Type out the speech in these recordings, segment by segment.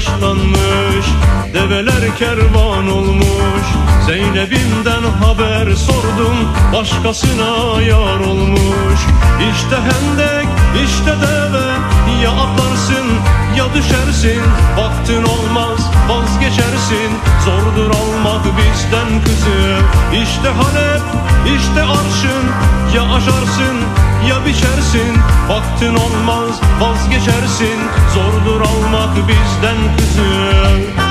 Yaşlanmış Develer kervan olmuş. Zeynep'imden haber sordum Başkasına yar olmuş. İşte hendek işte deve Ya atlarsın ya düşersin. Vaktin olmaz vazgeçersin Zordur almak bizden kızı. İşte Halep işte arşın Ya aşarsın ya biçersin. Vaktin olmaz vazgeçersin. Zordur almak bizden kızı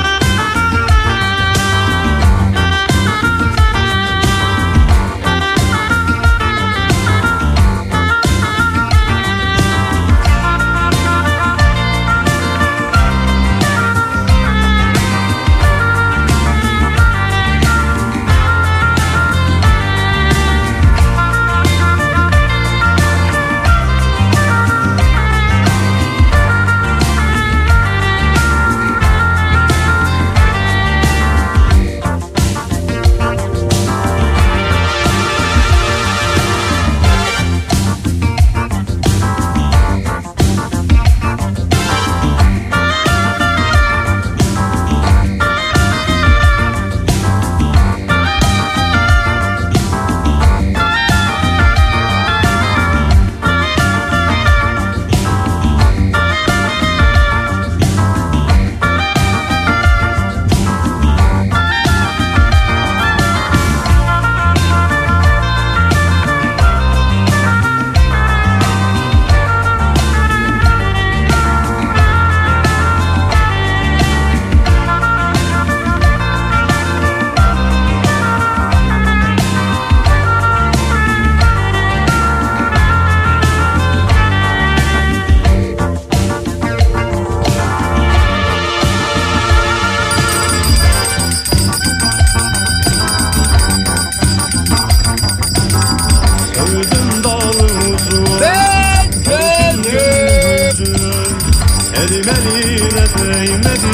eline değmedi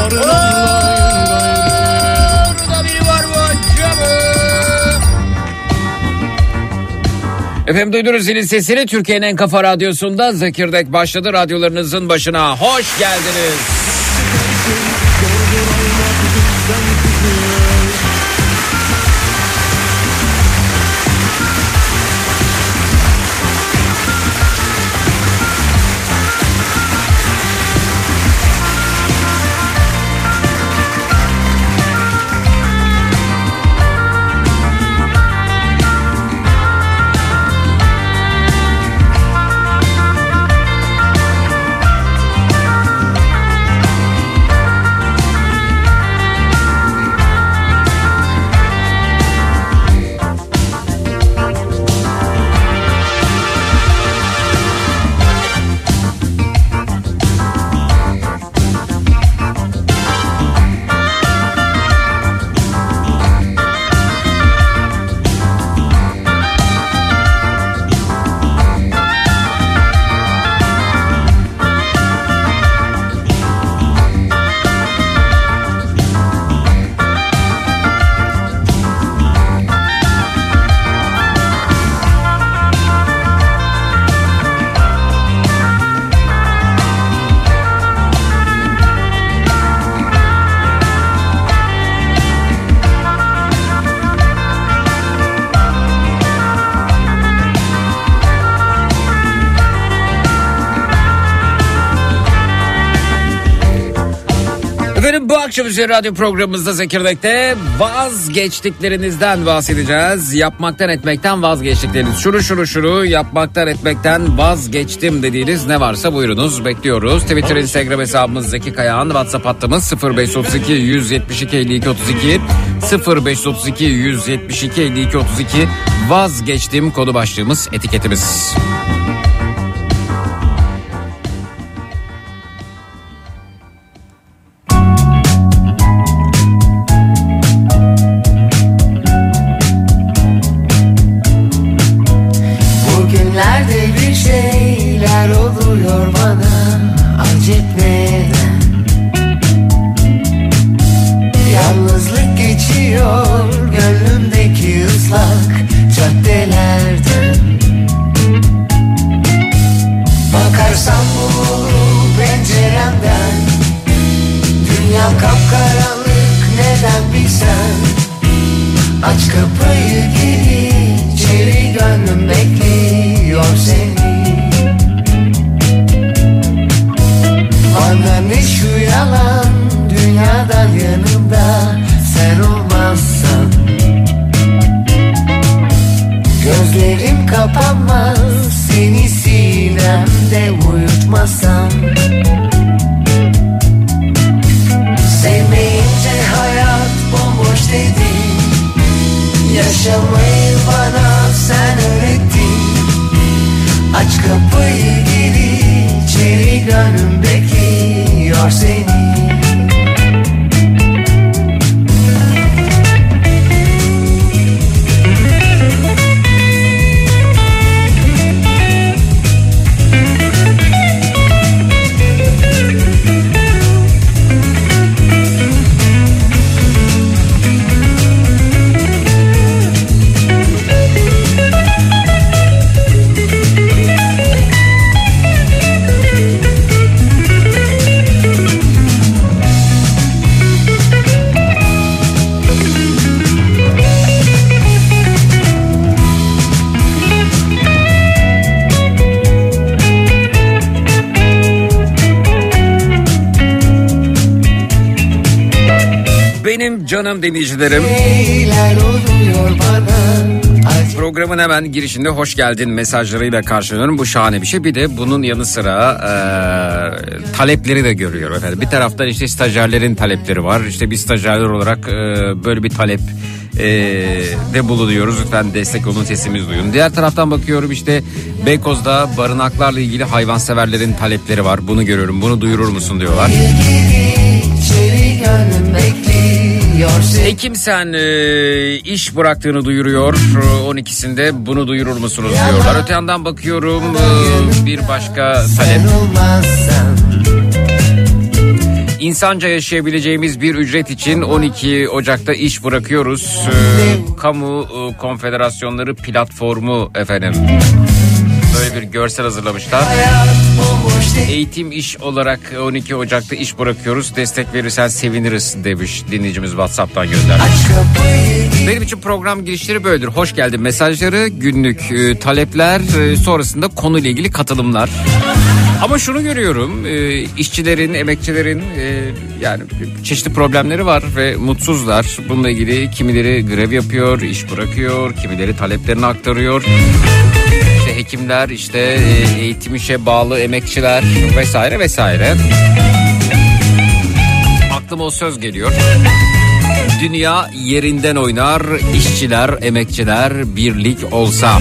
Arılarla Efendim duydunuz zilin sesini Türkiye'nin en kafa radyosunda Zekirdek başladı radyolarınızın başına. Hoş geldiniz. Üzeri radyo programımızda Zekirdek'te vazgeçtiklerinizden bahsedeceğiz. Yapmaktan etmekten vazgeçtikleriniz. Şunu şunu şunu yapmaktan etmekten vazgeçtim dediğiniz ne varsa buyurunuz bekliyoruz. Twitter, Instagram hesabımız Zeki Kayağan. WhatsApp hattımız 0532 172 52 32 0532 172 52 32 vazgeçtim kodu başlığımız etiketimiz. Bakarsam bulurum penceremden. Dünyam kapkaranlık neden bilsen? Aç kapıyı geri içeri gönlüm bekliyor seni. Bana ne şu yalan dünyadan yanımda sen olmazsan. Gözlerim kapanmaz seni sinem de uyutmasam? Sevmeyince hayat bomboş dedi Yaşamayı bana sen öğrettin. Aç kapıyı geri içeri gönlüm bekliyor seni. Canım dinleyicilerim. Programın hemen girişinde hoş geldin mesajlarıyla karşılanıyorum. Bu şahane bir şey. Bir de bunun yanı sıra e, talepleri de görüyorum efendim. Bir taraftan işte stajyerlerin talepleri var. İşte bir stajyerler olarak e, böyle bir talep e, de bulunuyoruz. Lütfen destek olun sesimiz duyun. Diğer taraftan bakıyorum işte Beykoz'da barınaklarla ilgili hayvanseverlerin talepleri var. Bunu görüyorum. Bunu duyurur musun diyorlar. Ekim sen e, iş bıraktığını duyuruyor. 12'sinde bunu duyurur musunuz diyorlar. Öte yandan bakıyorum e, bir başka talep. İnsanca yaşayabileceğimiz bir ücret için 12 Ocak'ta iş bırakıyoruz. Ee, Kamu e, Konfederasyonları platformu efendim. Böyle bir görsel hazırlamışlar. Eğitim iş olarak 12 Ocak'ta iş bırakıyoruz. Destek verirsen seviniriz demiş dinleyicimiz WhatsApp'tan göndermiş. Benim için program girişleri böyledir. Hoş geldin mesajları, günlük e, talepler, e, sonrasında konuyla ilgili katılımlar. Ama şunu görüyorum, e, işçilerin, emekçilerin e, yani çeşitli problemleri var ve mutsuzlar. Bununla ilgili kimileri grev yapıyor, iş bırakıyor, kimileri taleplerini aktarıyor. Hekimler, işte e, eğitim işe bağlı emekçiler vesaire vesaire. Aklıma o söz geliyor. Dünya yerinden oynar, işçiler, emekçiler birlik olsa.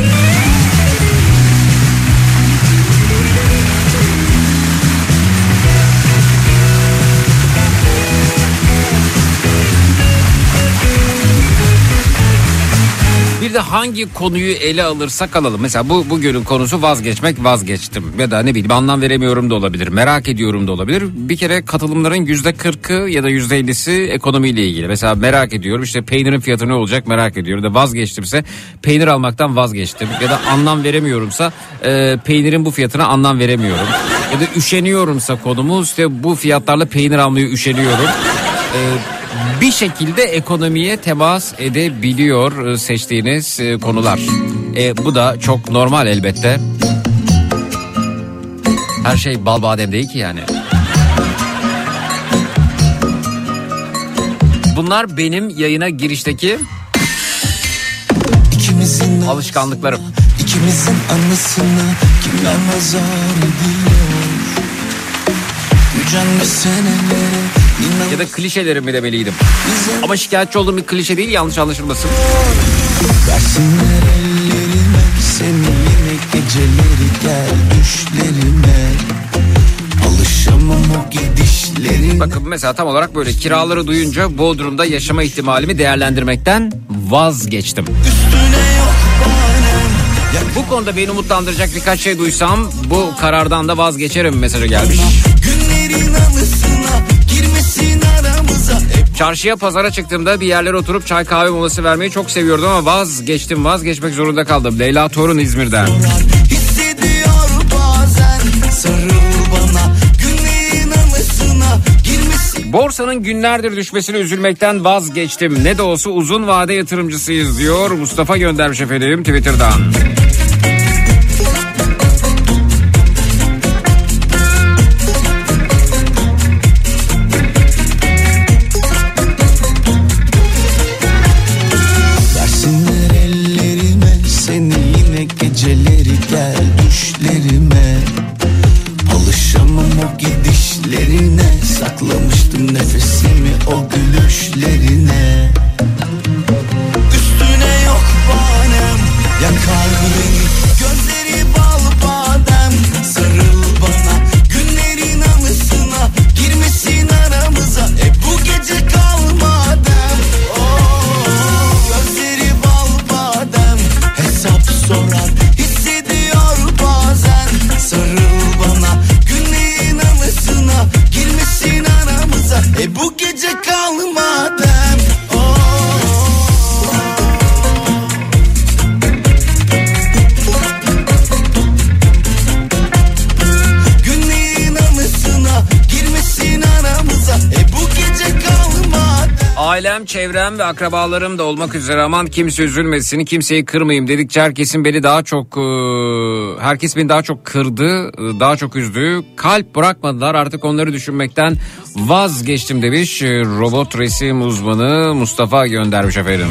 Bir de hangi konuyu ele alırsak alalım. Mesela bu bugünün konusu vazgeçmek vazgeçtim. Ya da ne bileyim anlam veremiyorum da olabilir. Merak ediyorum da olabilir. Bir kere katılımların yüzde kırkı ya da yüzde ellisi ekonomiyle ilgili. Mesela merak ediyorum işte peynirin fiyatı ne olacak merak ediyorum. Da vazgeçtimse peynir almaktan vazgeçtim. Ya da anlam veremiyorumsa e, peynirin bu fiyatına anlam veremiyorum. Ya da üşeniyorumsa konumuz işte bu fiyatlarla peynir almayı üşeniyorum. E, bir şekilde ekonomiye temas edebiliyor e, seçtiğiniz e, konular. E, bu da çok normal elbette. Her şey bal badem değil ki yani. Bunlar benim yayına girişteki İkimizin alışkanlıklarım. İkimizin anısına kimler nazar ediyor Gücenme senelere Ya da klişelerimi demeliydim. Ama şikayetçi olduğum bir klişe değil yanlış anlaşılmasın. Versinler ellerime seni yine geceleri gel düşlerime Alışamam o gidişlerine Bakın mesela tam olarak böyle kiraları duyunca Bodrum'da yaşama ihtimalimi değerlendirmekten vazgeçtim. Bu konuda beni umutlandıracak birkaç şey duysam bu karardan da vazgeçerim mesajı gelmiş. günlerin Hep Çarşıya pazara çıktığımda bir yerlere oturup çay kahve molası vermeyi çok seviyordum ama vazgeçtim vazgeçmek zorunda kaldım. Leyla Torun İzmir'den. hissediyor bazen Sarıl bana günlerin anısına girmesin Borsanın günlerdir düşmesine üzülmekten vazgeçtim. Ne de olsa uzun vade yatırımcısıyız diyor Mustafa göndermiş efendim Twitter'dan. Ailem, ve akrabalarım da olmak üzere aman kimse üzülmesin, kimseyi kırmayayım dedikçe herkesin beni daha çok e, herkes beni daha çok kırdı, e, daha çok üzdü. Kalp bırakmadılar artık onları düşünmekten vazgeçtim demiş e, robot resim uzmanı Mustafa göndermiş efendim.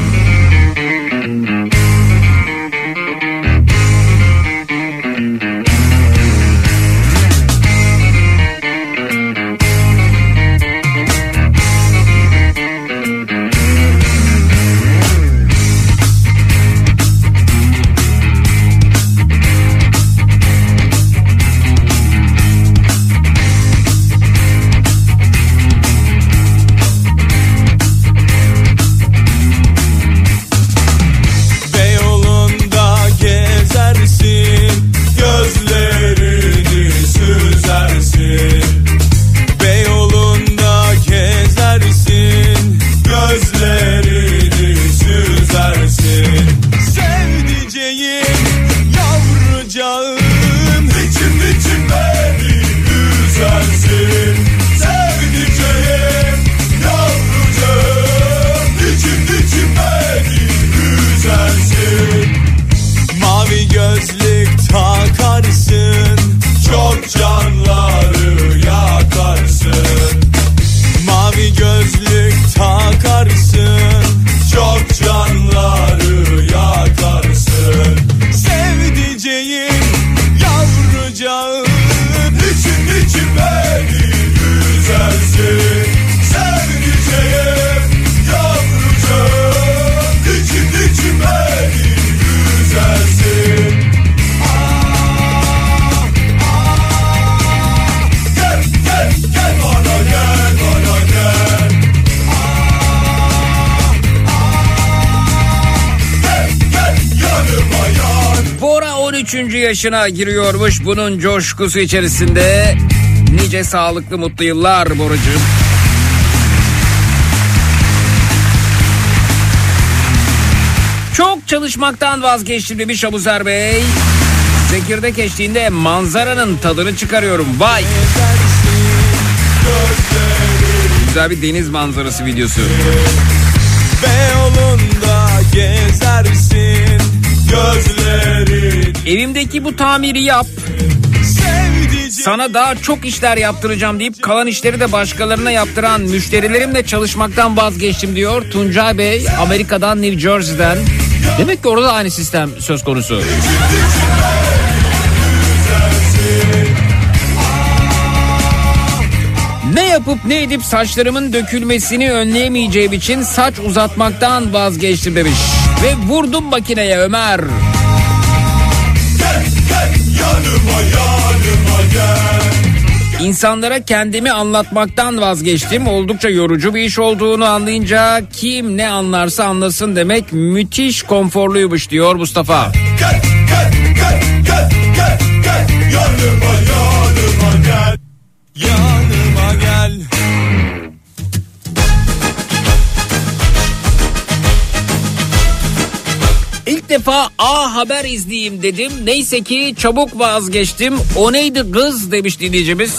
Yaşına giriyormuş bunun coşkusu içerisinde. Nice sağlıklı mutlu yıllar Borucuğum. Çok çalışmaktan vazgeçtim demiş Abuzer Bey. Zekirdek eşliğinde manzaranın tadını çıkarıyorum. Vay! Güzel bir deniz manzarası videosu. Beyoğlu'nda gezersin gözlerin Evimdeki bu tamiri yap. Sana daha çok işler yaptıracağım deyip kalan işleri de başkalarına yaptıran müşterilerimle çalışmaktan vazgeçtim diyor Tuncay Bey Amerika'dan New Jersey'den. Demek ki orada da aynı sistem söz konusu. Ne yapıp ne edip saçlarımın dökülmesini önleyemeyeceğim için saç uzatmaktan vazgeçtim demiş. Ve vurdum makineye Ömer. İnsanlara kendimi anlatmaktan vazgeçtim. Oldukça yorucu bir iş olduğunu anlayınca kim ne anlarsa anlasın demek müthiş konforluymuş diyor Mustafa. Yanıma gel İlk defa A Haber izleyeyim dedim. Neyse ki çabuk vazgeçtim. O neydi kız demiş dinleyicimiz.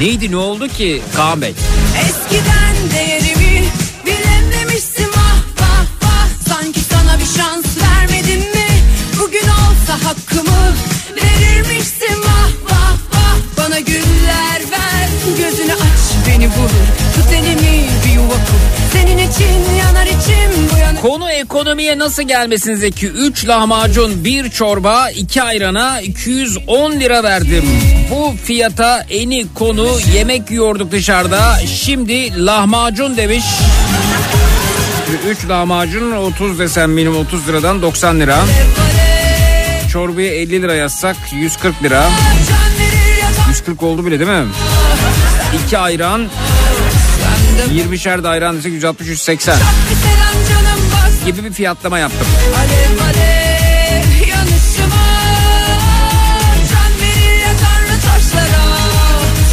Neydi ne oldu ki Kaan Bey? Eskiden değerimi bilememişsin vah vah vah Sanki sana bir şans vermedim mi Bugün olsa hakkımı verirmişsin vah vah vah Bana güller ver gözünü aç beni vurur Tut elimi bir yuva kur Senin için yanar içim bu yana Konu ekonomiye nasıl gelmesin Zeki? 3 lahmacun, 1 çorba, 2 ayrana 210 lira verdim. Bu fiyata eni konu yemek yiyorduk dışarıda. Şimdi lahmacun demiş. 3 lahmacun 30 desem minimum 30 liradan 90 lira. Çorbaya 50 lira yazsak 140 lira. Can verir yatar 140 oldu bile değil mi? 2 ayran 20'şer de ayran desek 160 180 bir selam canım bas gibi bir fiyatlama yaptım. Alev alev yanışıma Can verir ya Tanrı taşlara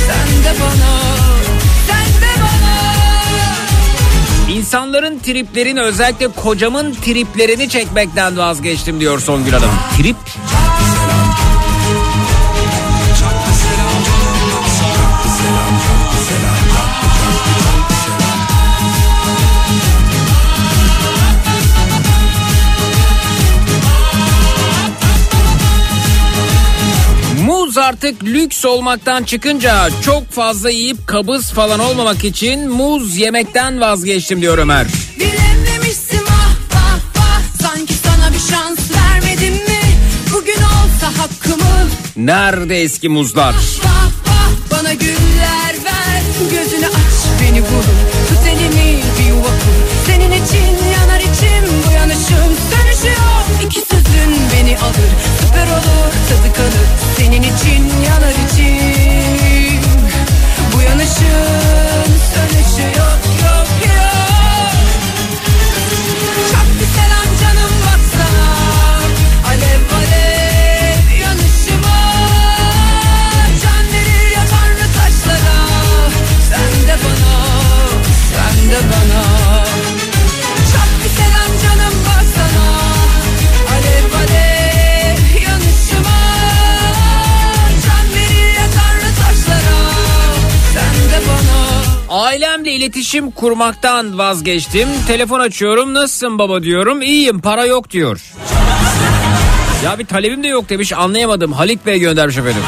Sen de bana Sen de bana İnsanların triplerini özellikle kocamın triplerini çekmekten vazgeçtim diyor Songül Hanım. Trip? Artık lüks olmaktan çıkınca çok fazla yiyip kabız falan olmamak için muz yemekten vazgeçtim diyor Ömer. Vah vah vah Sanki sana bir şans vermedim mi Bugün olsa hakkımı Nerede eski muzlar? Vah vah iletişim kurmaktan vazgeçtim. Telefon açıyorum. Nasılsın baba diyorum. İyiyim para yok diyor. Ya bir talebim de yok demiş anlayamadım. Halit Bey göndermiş efendim.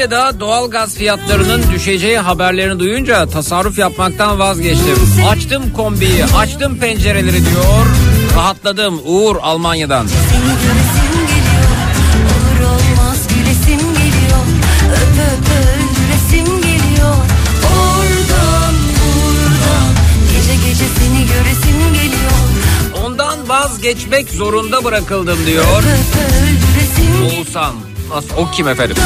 Almanya'da doğal gaz fiyatlarının düşeceği haberlerini duyunca tasarruf yapmaktan vazgeçtim. Açtım kombiyi, açtım pencereleri diyor. Rahatladım Uğur Almanya'dan. Ondan vazgeçmek zorunda bırakıldım diyor. Oğuzhan. Nasıl? O kim efendim?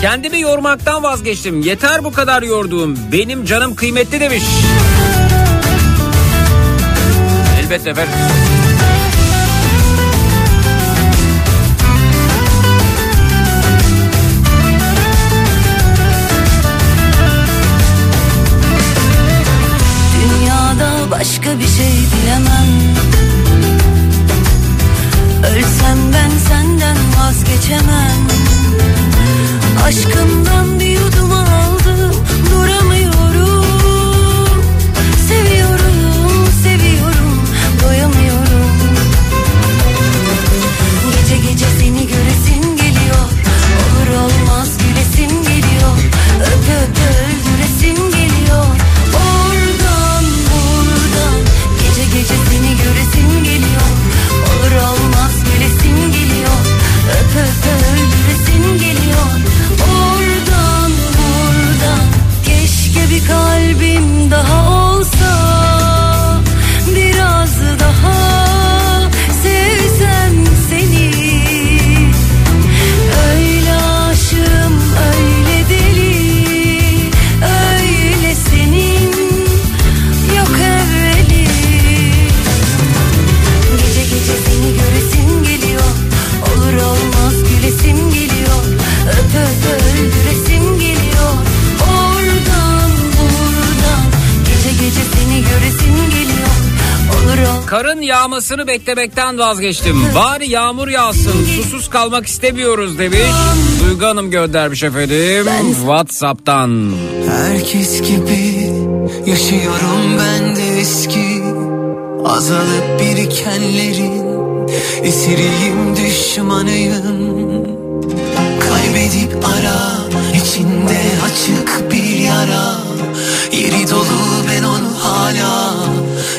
Kendimi yormaktan vazgeçtim. Yeter bu kadar yorduğum. Benim canım kıymetli demiş. Elbette efendim. Dünyada başka bir şey dilemem Ölsem ben senden vazgeçemem Aşkımdan bir yudum yağmasını beklemekten vazgeçtim. Bari yağmur yağsın. Susuz kalmak istemiyoruz demiş. Duygu Hanım göndermiş efendim. Whatsapp'tan. Herkes gibi yaşıyorum ben de eski Azalıp birikenlerin esiriyim düşmanıyım Kaybedip ara içinde açık bir yara. Yeri dolu ben onu hala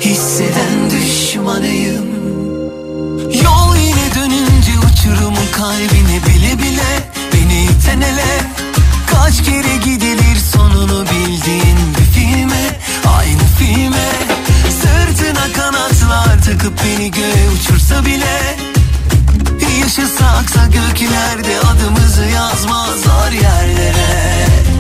hisseden düşmanıyım. Yol yine dönünce uçurumun kalbine bile bile. Beni iten ele Kaç kere gidilir sonunu bildiğin bir filme. Aynı filme Sırtına kanatlar takıp beni göğe uçursa bile Yaşasaksa göklerde adımızı yazmaz zor yerlere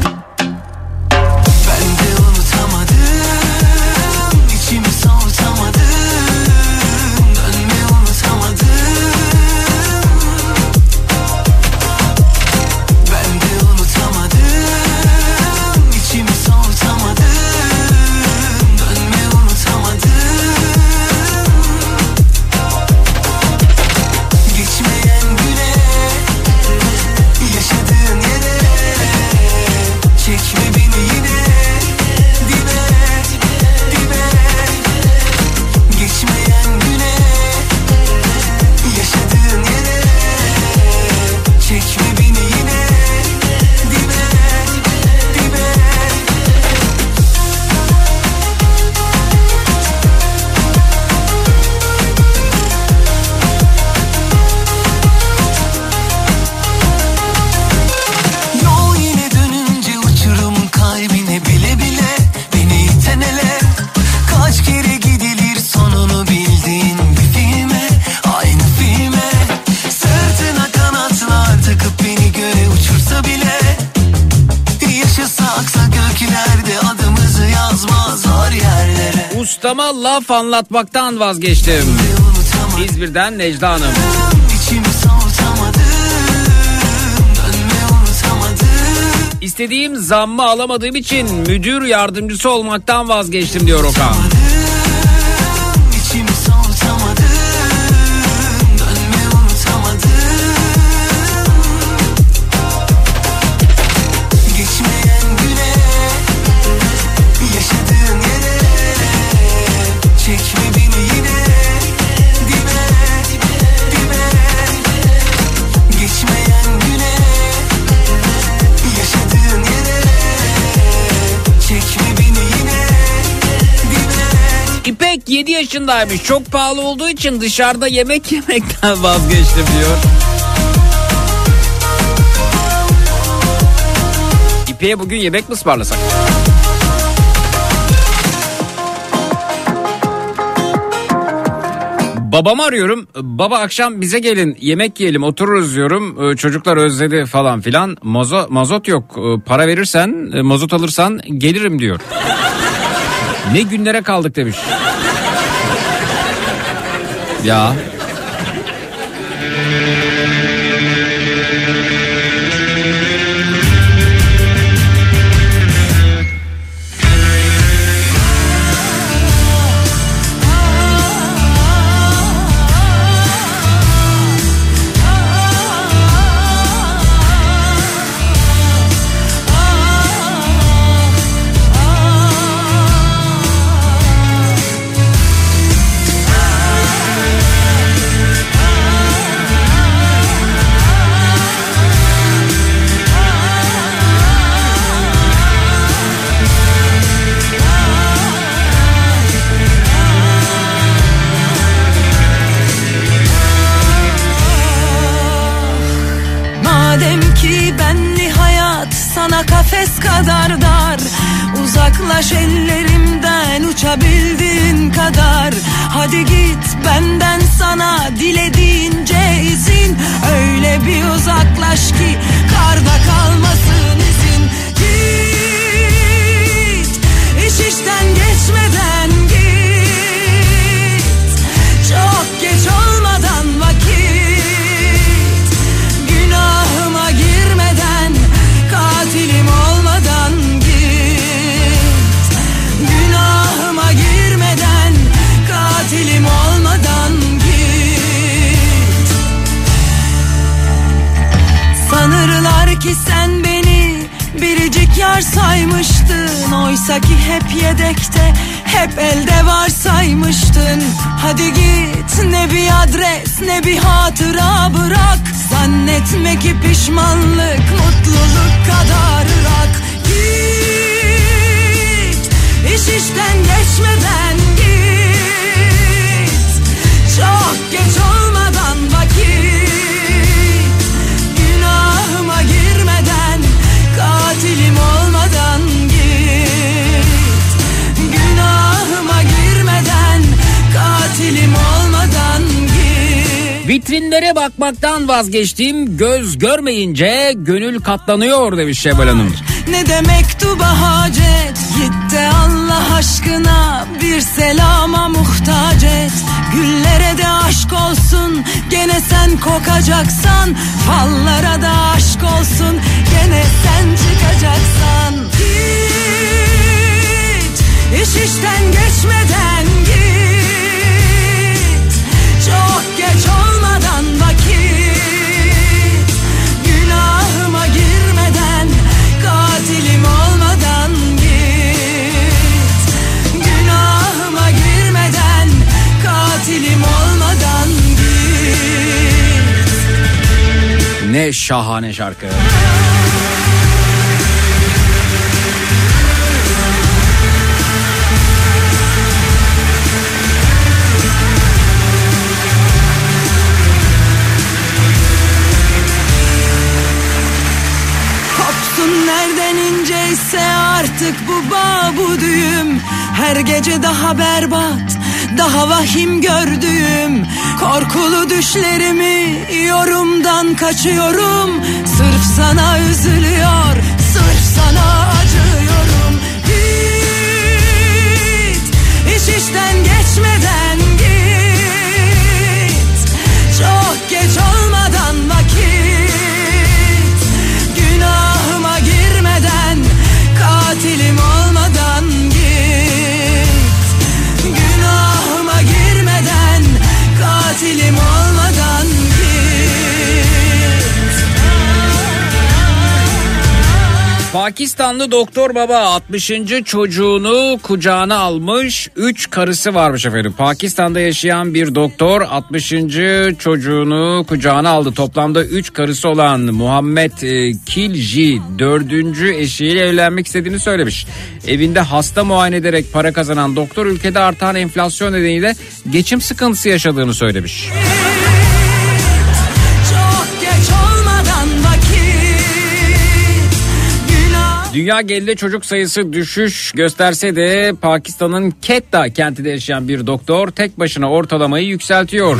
Ustama laf anlatmaktan vazgeçtim. İzmir'den Necla Hanım. İstediğim zammı alamadığım için müdür yardımcısı olmaktan vazgeçtim diyor Okan. 47 yaşındaymış. Çok pahalı olduğu için dışarıda yemek yemekten vazgeçtim diyor. İpe'ye bugün yemek mi ısmarlasak? babamı arıyorum. Baba akşam bize gelin yemek yiyelim otururuz diyorum. Ee, çocuklar özledi falan filan. Mazo, mazot yok. Ee, para verirsen e, mazot alırsan gelirim diyor. ne günlere kaldık demiş. Ya. Uzaklaş ellerimden uçabildiğin kadar. Hadi git benden sana dilediğince izin Öyle bir uzaklaş ki saymıştın Oysa ki hep yedekte hep elde var saymıştın. Hadi git ne bir adres ne bir hatıra bırak. Zannetme ki pişmanlık mutluluk kadar ırak Git iş işten geçmeden git. Çok geç olmadan vakit Vitrinlere bakmaktan vazgeçtim. Göz görmeyince gönül katlanıyor demiş Şebel Hanım. Ne de mektuba hacet Git Allah aşkına Bir selama muhtaç et Güllere de aşk olsun Gene sen kokacaksan Fallara da aşk olsun Gene sen çıkacaksan Git iş işten geçmeden Ne şahane şarkı. Artık bu bağ bu düğüm Her gece daha berbat daha vahim gördüğüm Korkulu düşlerimi yorumdan kaçıyorum. Sırf sana üzülüyor sırf sana acıyorum. Git iş işten geçmeden Pakistanlı doktor baba 60. çocuğunu kucağına almış 3 karısı varmış efendim. Pakistan'da yaşayan bir doktor 60. çocuğunu kucağına aldı. Toplamda 3 karısı olan Muhammed e, Kilji 4. eşiyle evlenmek istediğini söylemiş. Evinde hasta muayene ederek para kazanan doktor ülkede artan enflasyon nedeniyle geçim sıkıntısı yaşadığını söylemiş. Dünya genelinde çocuk sayısı düşüş gösterse de Pakistan'ın Quetta kentinde yaşayan bir doktor tek başına ortalamayı yükseltiyor.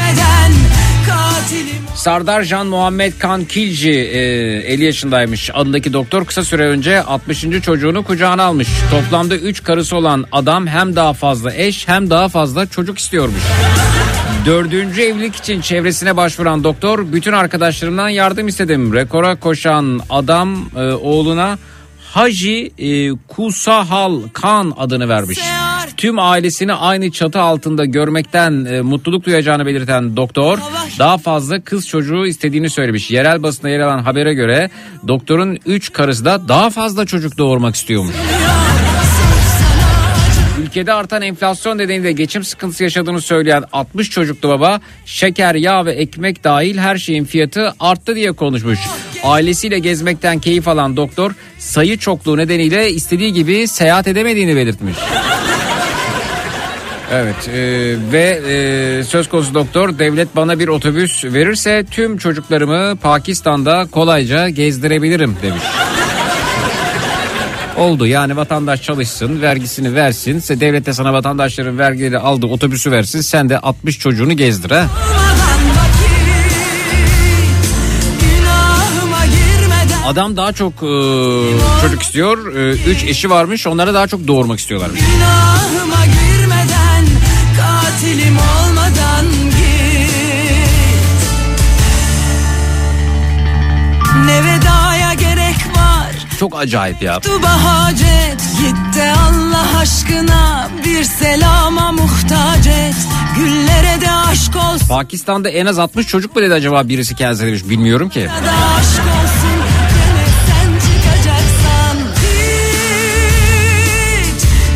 Sardar Jan Muhammed Khan Kilji e, 50 yaşındaymış. Adındaki doktor kısa süre önce 60. çocuğunu kucağına almış. Toplamda 3 karısı olan adam hem daha fazla eş hem daha fazla çocuk istiyormuş. Dördüncü evlilik için çevresine başvuran doktor bütün arkadaşlarımdan yardım istedim. Rekora koşan adam e, oğluna Haji e, Kusahal Khan adını vermiş. Tüm ailesini aynı çatı altında görmekten e, mutluluk duyacağını belirten doktor daha fazla kız çocuğu istediğini söylemiş. Yerel basında yer alan habere göre doktorun 3 karısı da daha fazla çocuk doğurmak istiyormuş. Ülkede artan enflasyon nedeniyle geçim sıkıntısı yaşadığını söyleyen 60 çocuklu baba şeker, yağ ve ekmek dahil her şeyin fiyatı arttı diye konuşmuş. Ailesiyle gezmekten keyif alan doktor sayı çokluğu nedeniyle istediği gibi seyahat edemediğini belirtmiş. Evet e, ve e, söz konusu doktor devlet bana bir otobüs verirse tüm çocuklarımı Pakistan'da kolayca gezdirebilirim demiş. Oldu. Yani vatandaş çalışsın vergisini versin. Se devlet de sana vatandaşların vergileri aldı otobüsü versin. Sen de 60 çocuğunu gezdir ha. Adam daha çok e, çocuk istiyor. 3 eşi varmış. Onlara daha çok doğurmak istiyorlarmış. Günahıma girmeden Katilim olmadan Çok acayip ya. Tuba hacet Git de Allah aşkına. Bir selama muhtaç et. Güllere de aşk olsun. Pakistan'da en az 60 çocuk mu dedi acaba birisi kendisi demiş bilmiyorum ki. Ya da aşk olsun. Gene sen çıkacaksan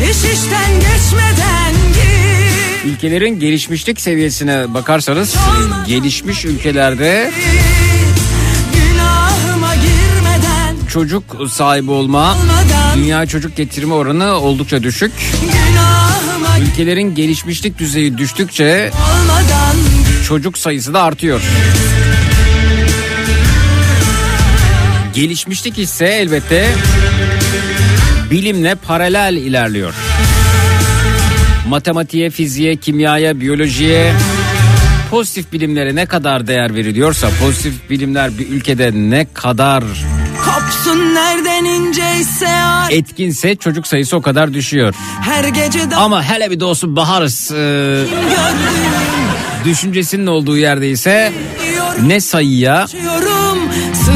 Hiç iş işten geçmeden git. Ülkelerin gelişmişlik seviyesine bakarsanız gelişmiş ülkelerde çocuk sahibi olma Olmadan dünya çocuk getirme oranı oldukça düşük. Ülkelerin gelişmişlik düzeyi düştükçe olmadan çocuk sayısı da artıyor. Gelişmişlik ise elbette bilimle paralel ilerliyor. Matematiğe, fiziğe, kimyaya, biyolojiye, pozitif bilimlere ne kadar değer veriliyorsa, pozitif bilimler bir ülkede ne kadar Kopsun nereden inceyse ar etkinse çocuk sayısı o kadar düşüyor. Her gece de Ama hele bir de olsun baharız e, gördüm düşüncesinin olduğu yerde ise ne sayıya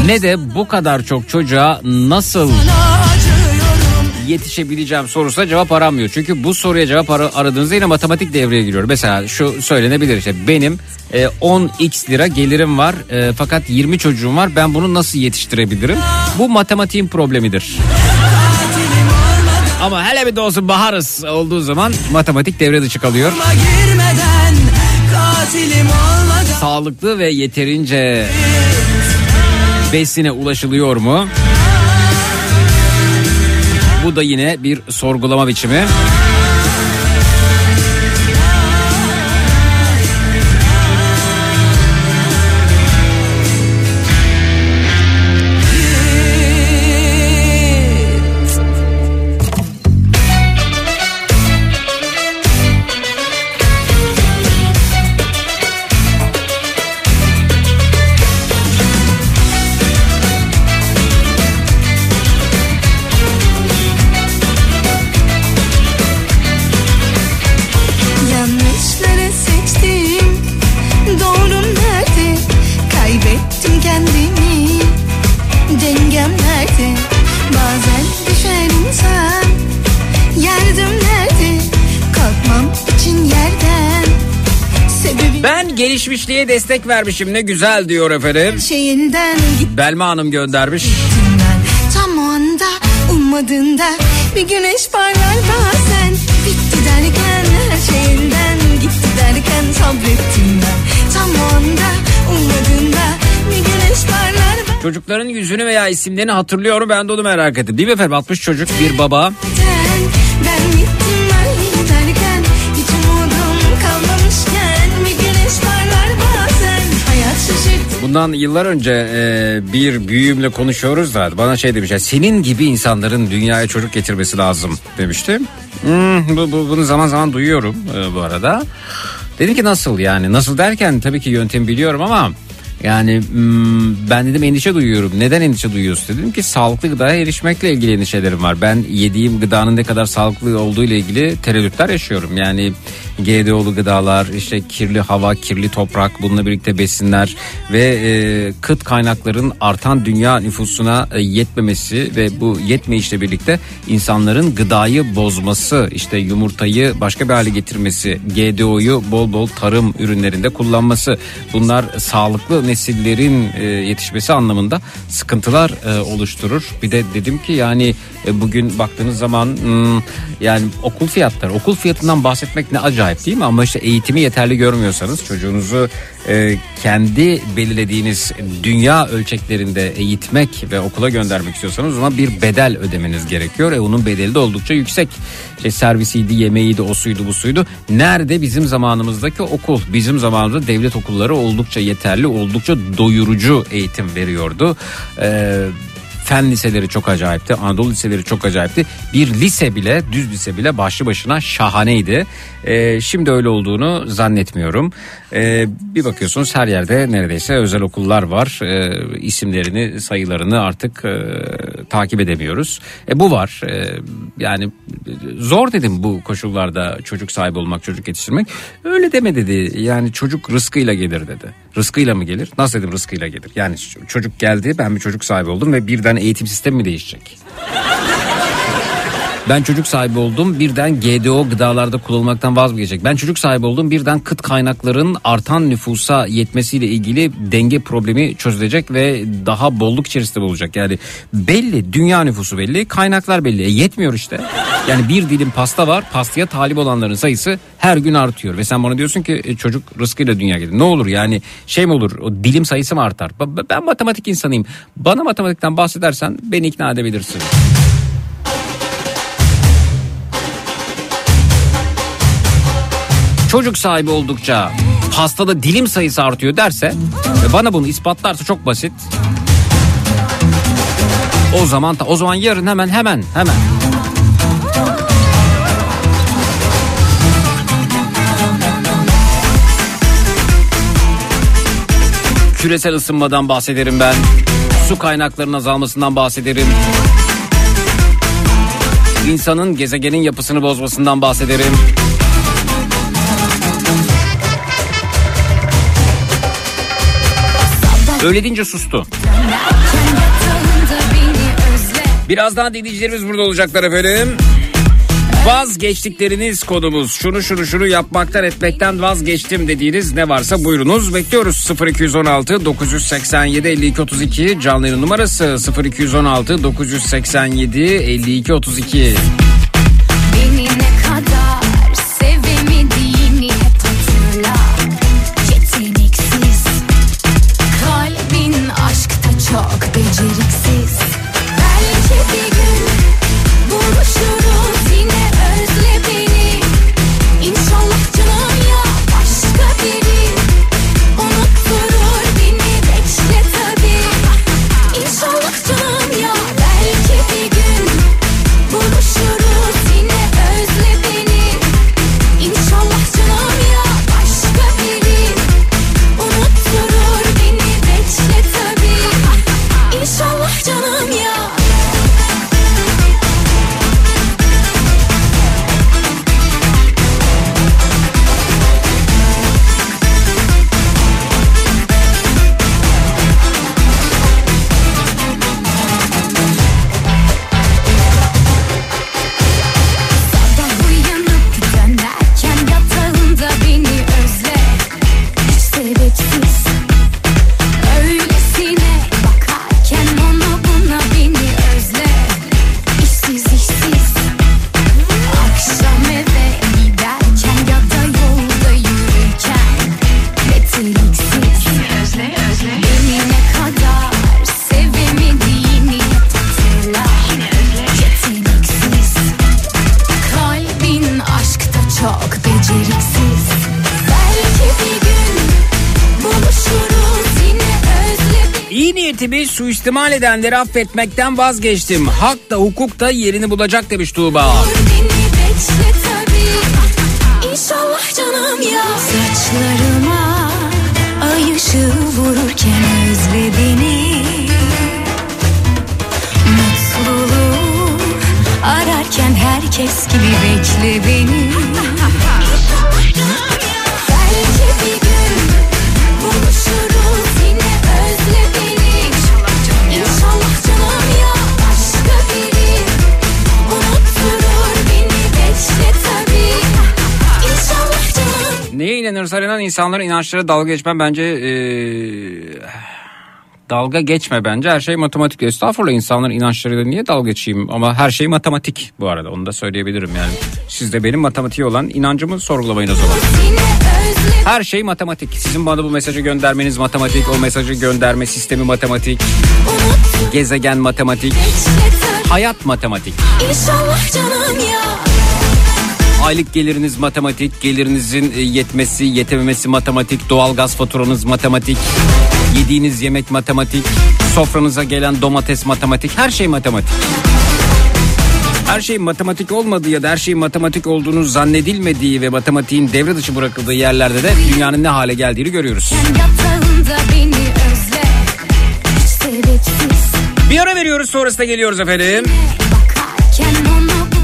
ne de bu kadar çok çocuğa nasıl sana yetişebileceğim sorusuna cevap aramıyor. Çünkü bu soruya cevap ara- aradığınızda yine matematik devreye giriyor. Mesela şu söylenebilir işte benim e, 10x lira gelirim var e, fakat 20 çocuğum var ben bunu nasıl yetiştirebilirim? Bu matematiğin problemidir. Ama hele bir de baharız olduğu zaman matematik devre dışı kalıyor. Sağlıklı ve yeterince besine ulaşılıyor mu? Bu da yine bir sorgulama biçimi. Destek vermişim ne güzel diyor efendim. Belma Hanım göndermiş. Tam o anda ummadığında bir güneş parlar bazen Bitti derken her şeyinden gitti derken sabrettim ben Tam o anda ummadığında bir güneş parlar bazen Çocukların yüzünü veya isimlerini hatırlıyorum ben de onu merak ettim. Değil mi efendim 60 çocuk bir baba. Ben Bundan yıllar önce e, bir büyüğümle konuşuyoruz da bana şey demişler. Senin gibi insanların dünyaya çocuk getirmesi lazım demişti. Hmm, bu, bu, bunu zaman zaman duyuyorum e, bu arada. Dedim ki nasıl yani nasıl derken tabii ki yöntemi biliyorum ama yani hmm, ben dedim endişe duyuyorum. Neden endişe duyuyorsun dedim ki sağlıklı gıdaya erişmekle ilgili endişelerim var. Ben yediğim gıdanın ne kadar sağlıklı olduğu ile ilgili tereddütler yaşıyorum. Yani GDO'lu gıdalar, işte kirli hava, kirli toprak bununla birlikte besinler ve e, kıt kaynakların artan dünya nüfusuna e, yetmemesi ve bu yetmeyişle birlikte insanların gıdayı bozması, işte yumurtayı başka bir hale getirmesi, GDO'yu bol bol tarım ürünlerinde kullanması bunlar sağlıklı nesillerin e, yetişmesi anlamında sıkıntılar e, oluşturur. Bir de dedim ki yani e, bugün baktığınız zaman hmm, yani okul fiyatları, okul fiyatından bahsetmek ne acayip değil mi? Ama işte eğitimi yeterli görmüyorsanız çocuğunuzu kendi belirlediğiniz dünya ölçeklerinde eğitmek ve okula göndermek istiyorsanız o zaman bir bedel ödemeniz gerekiyor. E onun bedeli de oldukça yüksek. İşte servisiydi, yemeğiydi, o suydu, bu suydu. Nerede bizim zamanımızdaki okul? Bizim zamanımızda devlet okulları oldukça yeterli, oldukça doyurucu eğitim veriyordu. Eee fen liseleri çok acayipti. Anadolu liseleri çok acayipti. Bir lise bile düz lise bile başlı başına şahaneydi. Ee, şimdi öyle olduğunu zannetmiyorum. Ee, bir bakıyorsunuz her yerde neredeyse özel okullar var. Ee, isimlerini sayılarını artık e, takip edemiyoruz. E, bu var. E, yani zor dedim bu koşullarda çocuk sahibi olmak çocuk yetiştirmek. Öyle deme dedi. Yani çocuk rızkıyla gelir dedi. Rızkıyla mı gelir? Nasıl dedim rızkıyla gelir? Yani çocuk geldi ben bir çocuk sahibi oldum ve birden eğitim sistemi mi değişecek? Ben çocuk sahibi oldum birden GDO gıdalarda kullanılmaktan vazgeçecek. Ben çocuk sahibi oldum birden kıt kaynakların artan nüfusa yetmesiyle ilgili denge problemi çözülecek ve daha bolluk içerisinde olacak. Yani belli dünya nüfusu belli kaynaklar belli. E yetmiyor işte. Yani bir dilim pasta var pastaya talip olanların sayısı her gün artıyor. Ve sen bana diyorsun ki e, çocuk rızkıyla dünya gelir. Ne olur yani şey mi olur o dilim sayısı mı artar? Ben matematik insanıyım. Bana matematikten bahsedersen beni ikna edebilirsin. Çocuk sahibi oldukça pastada dilim sayısı artıyor derse ve bana bunu ispatlarsa çok basit. O zaman o zaman yarın hemen hemen hemen küresel ısınmadan bahsederim ben. Su kaynaklarının azalmasından bahsederim. İnsanın gezegenin yapısını bozmasından bahsederim. Öyle deyince sustu. Birazdan dinleyicilerimiz burada olacaklar efendim. Vazgeçtikleriniz konumuz. Şunu şunu şunu yapmaktan etmekten vazgeçtim dediğiniz ne varsa buyurunuz. Bekliyoruz 0216 987 52 32 canlı numarası 0216 987 52 32. suistimal edenleri affetmekten vazgeçtim. Hak da hukuk da yerini bulacak demiş Tuğba. Beni İnanan insanların inançları dalga geçmem bence eee, dalga geçme bence her şey matematik. Estağfurullah insanların inançlarıyla niye dalga geçeyim ama her şey matematik bu arada onu da söyleyebilirim yani. Siz de benim matematiğe olan inancımı sorgulamayın o zaman. Her şey matematik. Sizin bana bu mesajı göndermeniz matematik. O mesajı gönderme sistemi matematik. Gezegen matematik. Hayat matematik. İnşallah canım ya Aylık geliriniz matematik, gelirinizin e, yetmesi, yetememesi matematik, doğalgaz faturanız matematik, yediğiniz yemek matematik, sofranıza gelen domates matematik, her şey matematik. Her şeyin matematik olmadığı ya da her şeyin matematik olduğunu zannedilmediği ve matematiğin devre dışı bırakıldığı yerlerde de dünyanın ne hale geldiğini görüyoruz. Bir ara veriyoruz sonrasında geliyoruz efendim.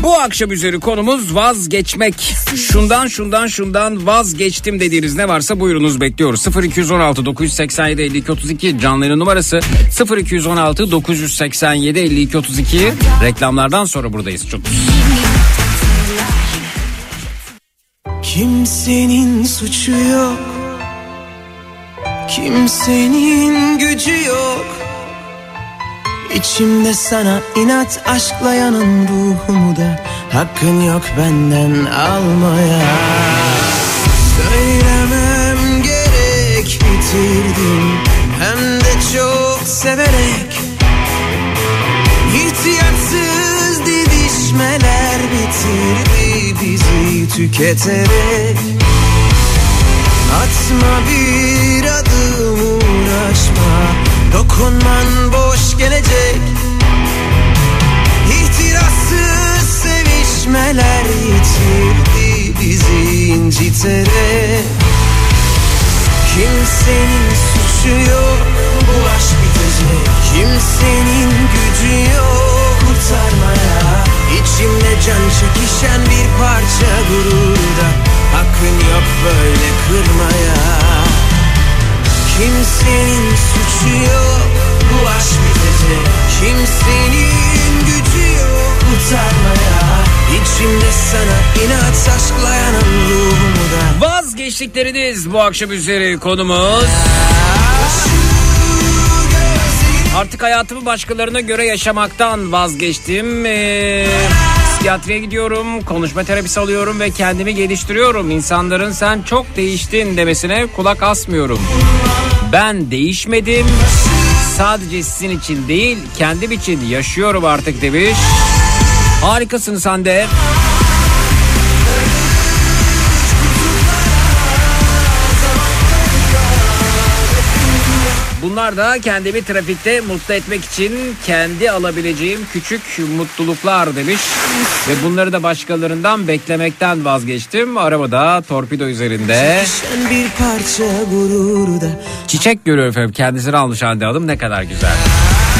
Bu akşam üzeri konumuz vazgeçmek. Şundan şundan şundan vazgeçtim dediğiniz ne varsa buyurunuz bekliyoruz. 0216 987 52 32 canlı yayın numarası 0216 987 52 32 reklamlardan sonra buradayız. Çok Kimsenin suçu yok Kimsenin gücü yok İçimde sana inat aşklayanın ruhumu da Hakkın yok benden almaya. Söylemem gerek bitirdim Hem de çok severek. İhtiyatsız didişmeler bitirdi bizi tüketerek. Atma bir Dokunman boş gelecek. İhtirassız sevişmeler yitirdi bizi inciterek Kimsenin suçu yok bu aşk bitecek Kimsenin gücü yok kurtarmaya. İçimde can çekişen bir parça gururda. Hakkın yok böyle kırmaya Kimsenin suçu yok bu aşk bitecek Kimsenin gücü yok kurtarmaya İçimde sana inat aşklayanın ruhumu da Vazgeçtikleriniz bu akşam üzeri konumuz. Artık hayatımı başkalarına göre yaşamaktan vazgeçtim. Ee, psikiyatriye gidiyorum, konuşma terapisi alıyorum ve kendimi geliştiriyorum. İnsanların sen çok değiştin demesine kulak asmıyorum. Ben değişmedim. Sadece sizin için değil, kendim için yaşıyorum artık demiş. Harikasın sen de. Bunlar da kendimi trafikte mutlu etmek için kendi alabileceğim küçük mutluluklar demiş. Ve bunları da başkalarından beklemekten vazgeçtim. Arabada torpido üzerinde bir parça gururda çiçek görüyor efendim. Kendisini almış Hande Hanım ne kadar güzel.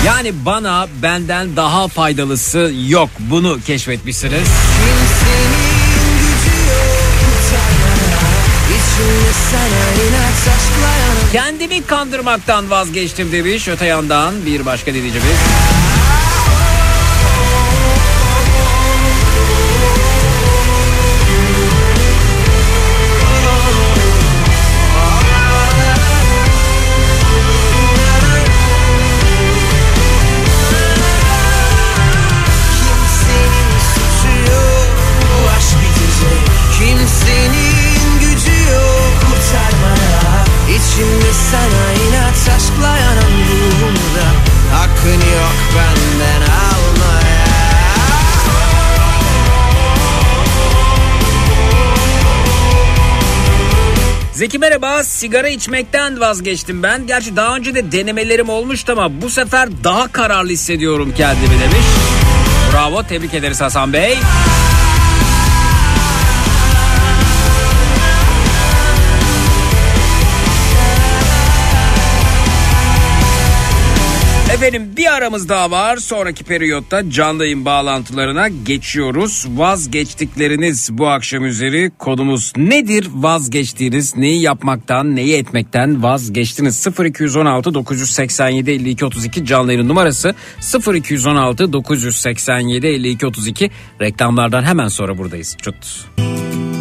Yani bana benden daha faydalısı yok. Bunu keşfetmişsiniz. Kimsenin gücü yok sana inat aşklayanın Kendimi kandırmaktan vazgeçtim demiş. Öte yandan bir başka dinleyicimiz. Zeki merhaba sigara içmekten vazgeçtim ben. Gerçi daha önce de denemelerim olmuştu ama bu sefer daha kararlı hissediyorum kendimi demiş. Bravo tebrik ederiz Hasan Bey. Efendim bir aramız daha var. Sonraki periyotta canlı yayın bağlantılarına geçiyoruz. Vazgeçtikleriniz bu akşam üzeri konumuz nedir? Vazgeçtiğiniz neyi yapmaktan neyi etmekten vazgeçtiniz? 0216 987 52 32 canlı yayın numarası 0216 987 52 32 reklamlardan hemen sonra buradayız. Çut. Yükünü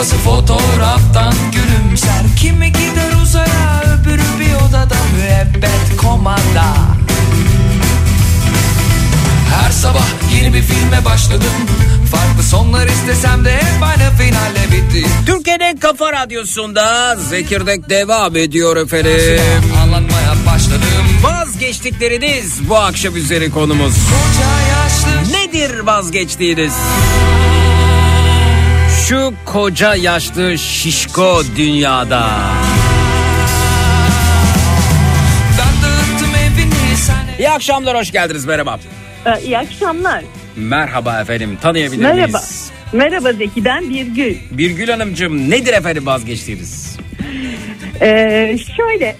Babası fotoğraftan gülümser Kimi gider uzaya öbürü bir odada müebbet komanda her sabah yeni bir filme başladım Farklı sonlar istesem de hep aynı finalle bitti Türkiye'nin Kafa Radyosu'nda Zekirdek devam ediyor efendim. Anlatmaya başladım Vazgeçtikleriniz bu akşam üzeri konumuz. Nedir vazgeçtiğiniz? Şu koca yaşlı şişko dünyada. Ben İyi akşamlar hoş geldiniz merhaba. Ee, İyi akşamlar. Merhaba efendim tanıyabilir Merhaba. miyiz? Merhaba Zeki'den Birgül. Birgül Hanımcığım nedir efendim vazgeçtiğiniz? Ee, şöyle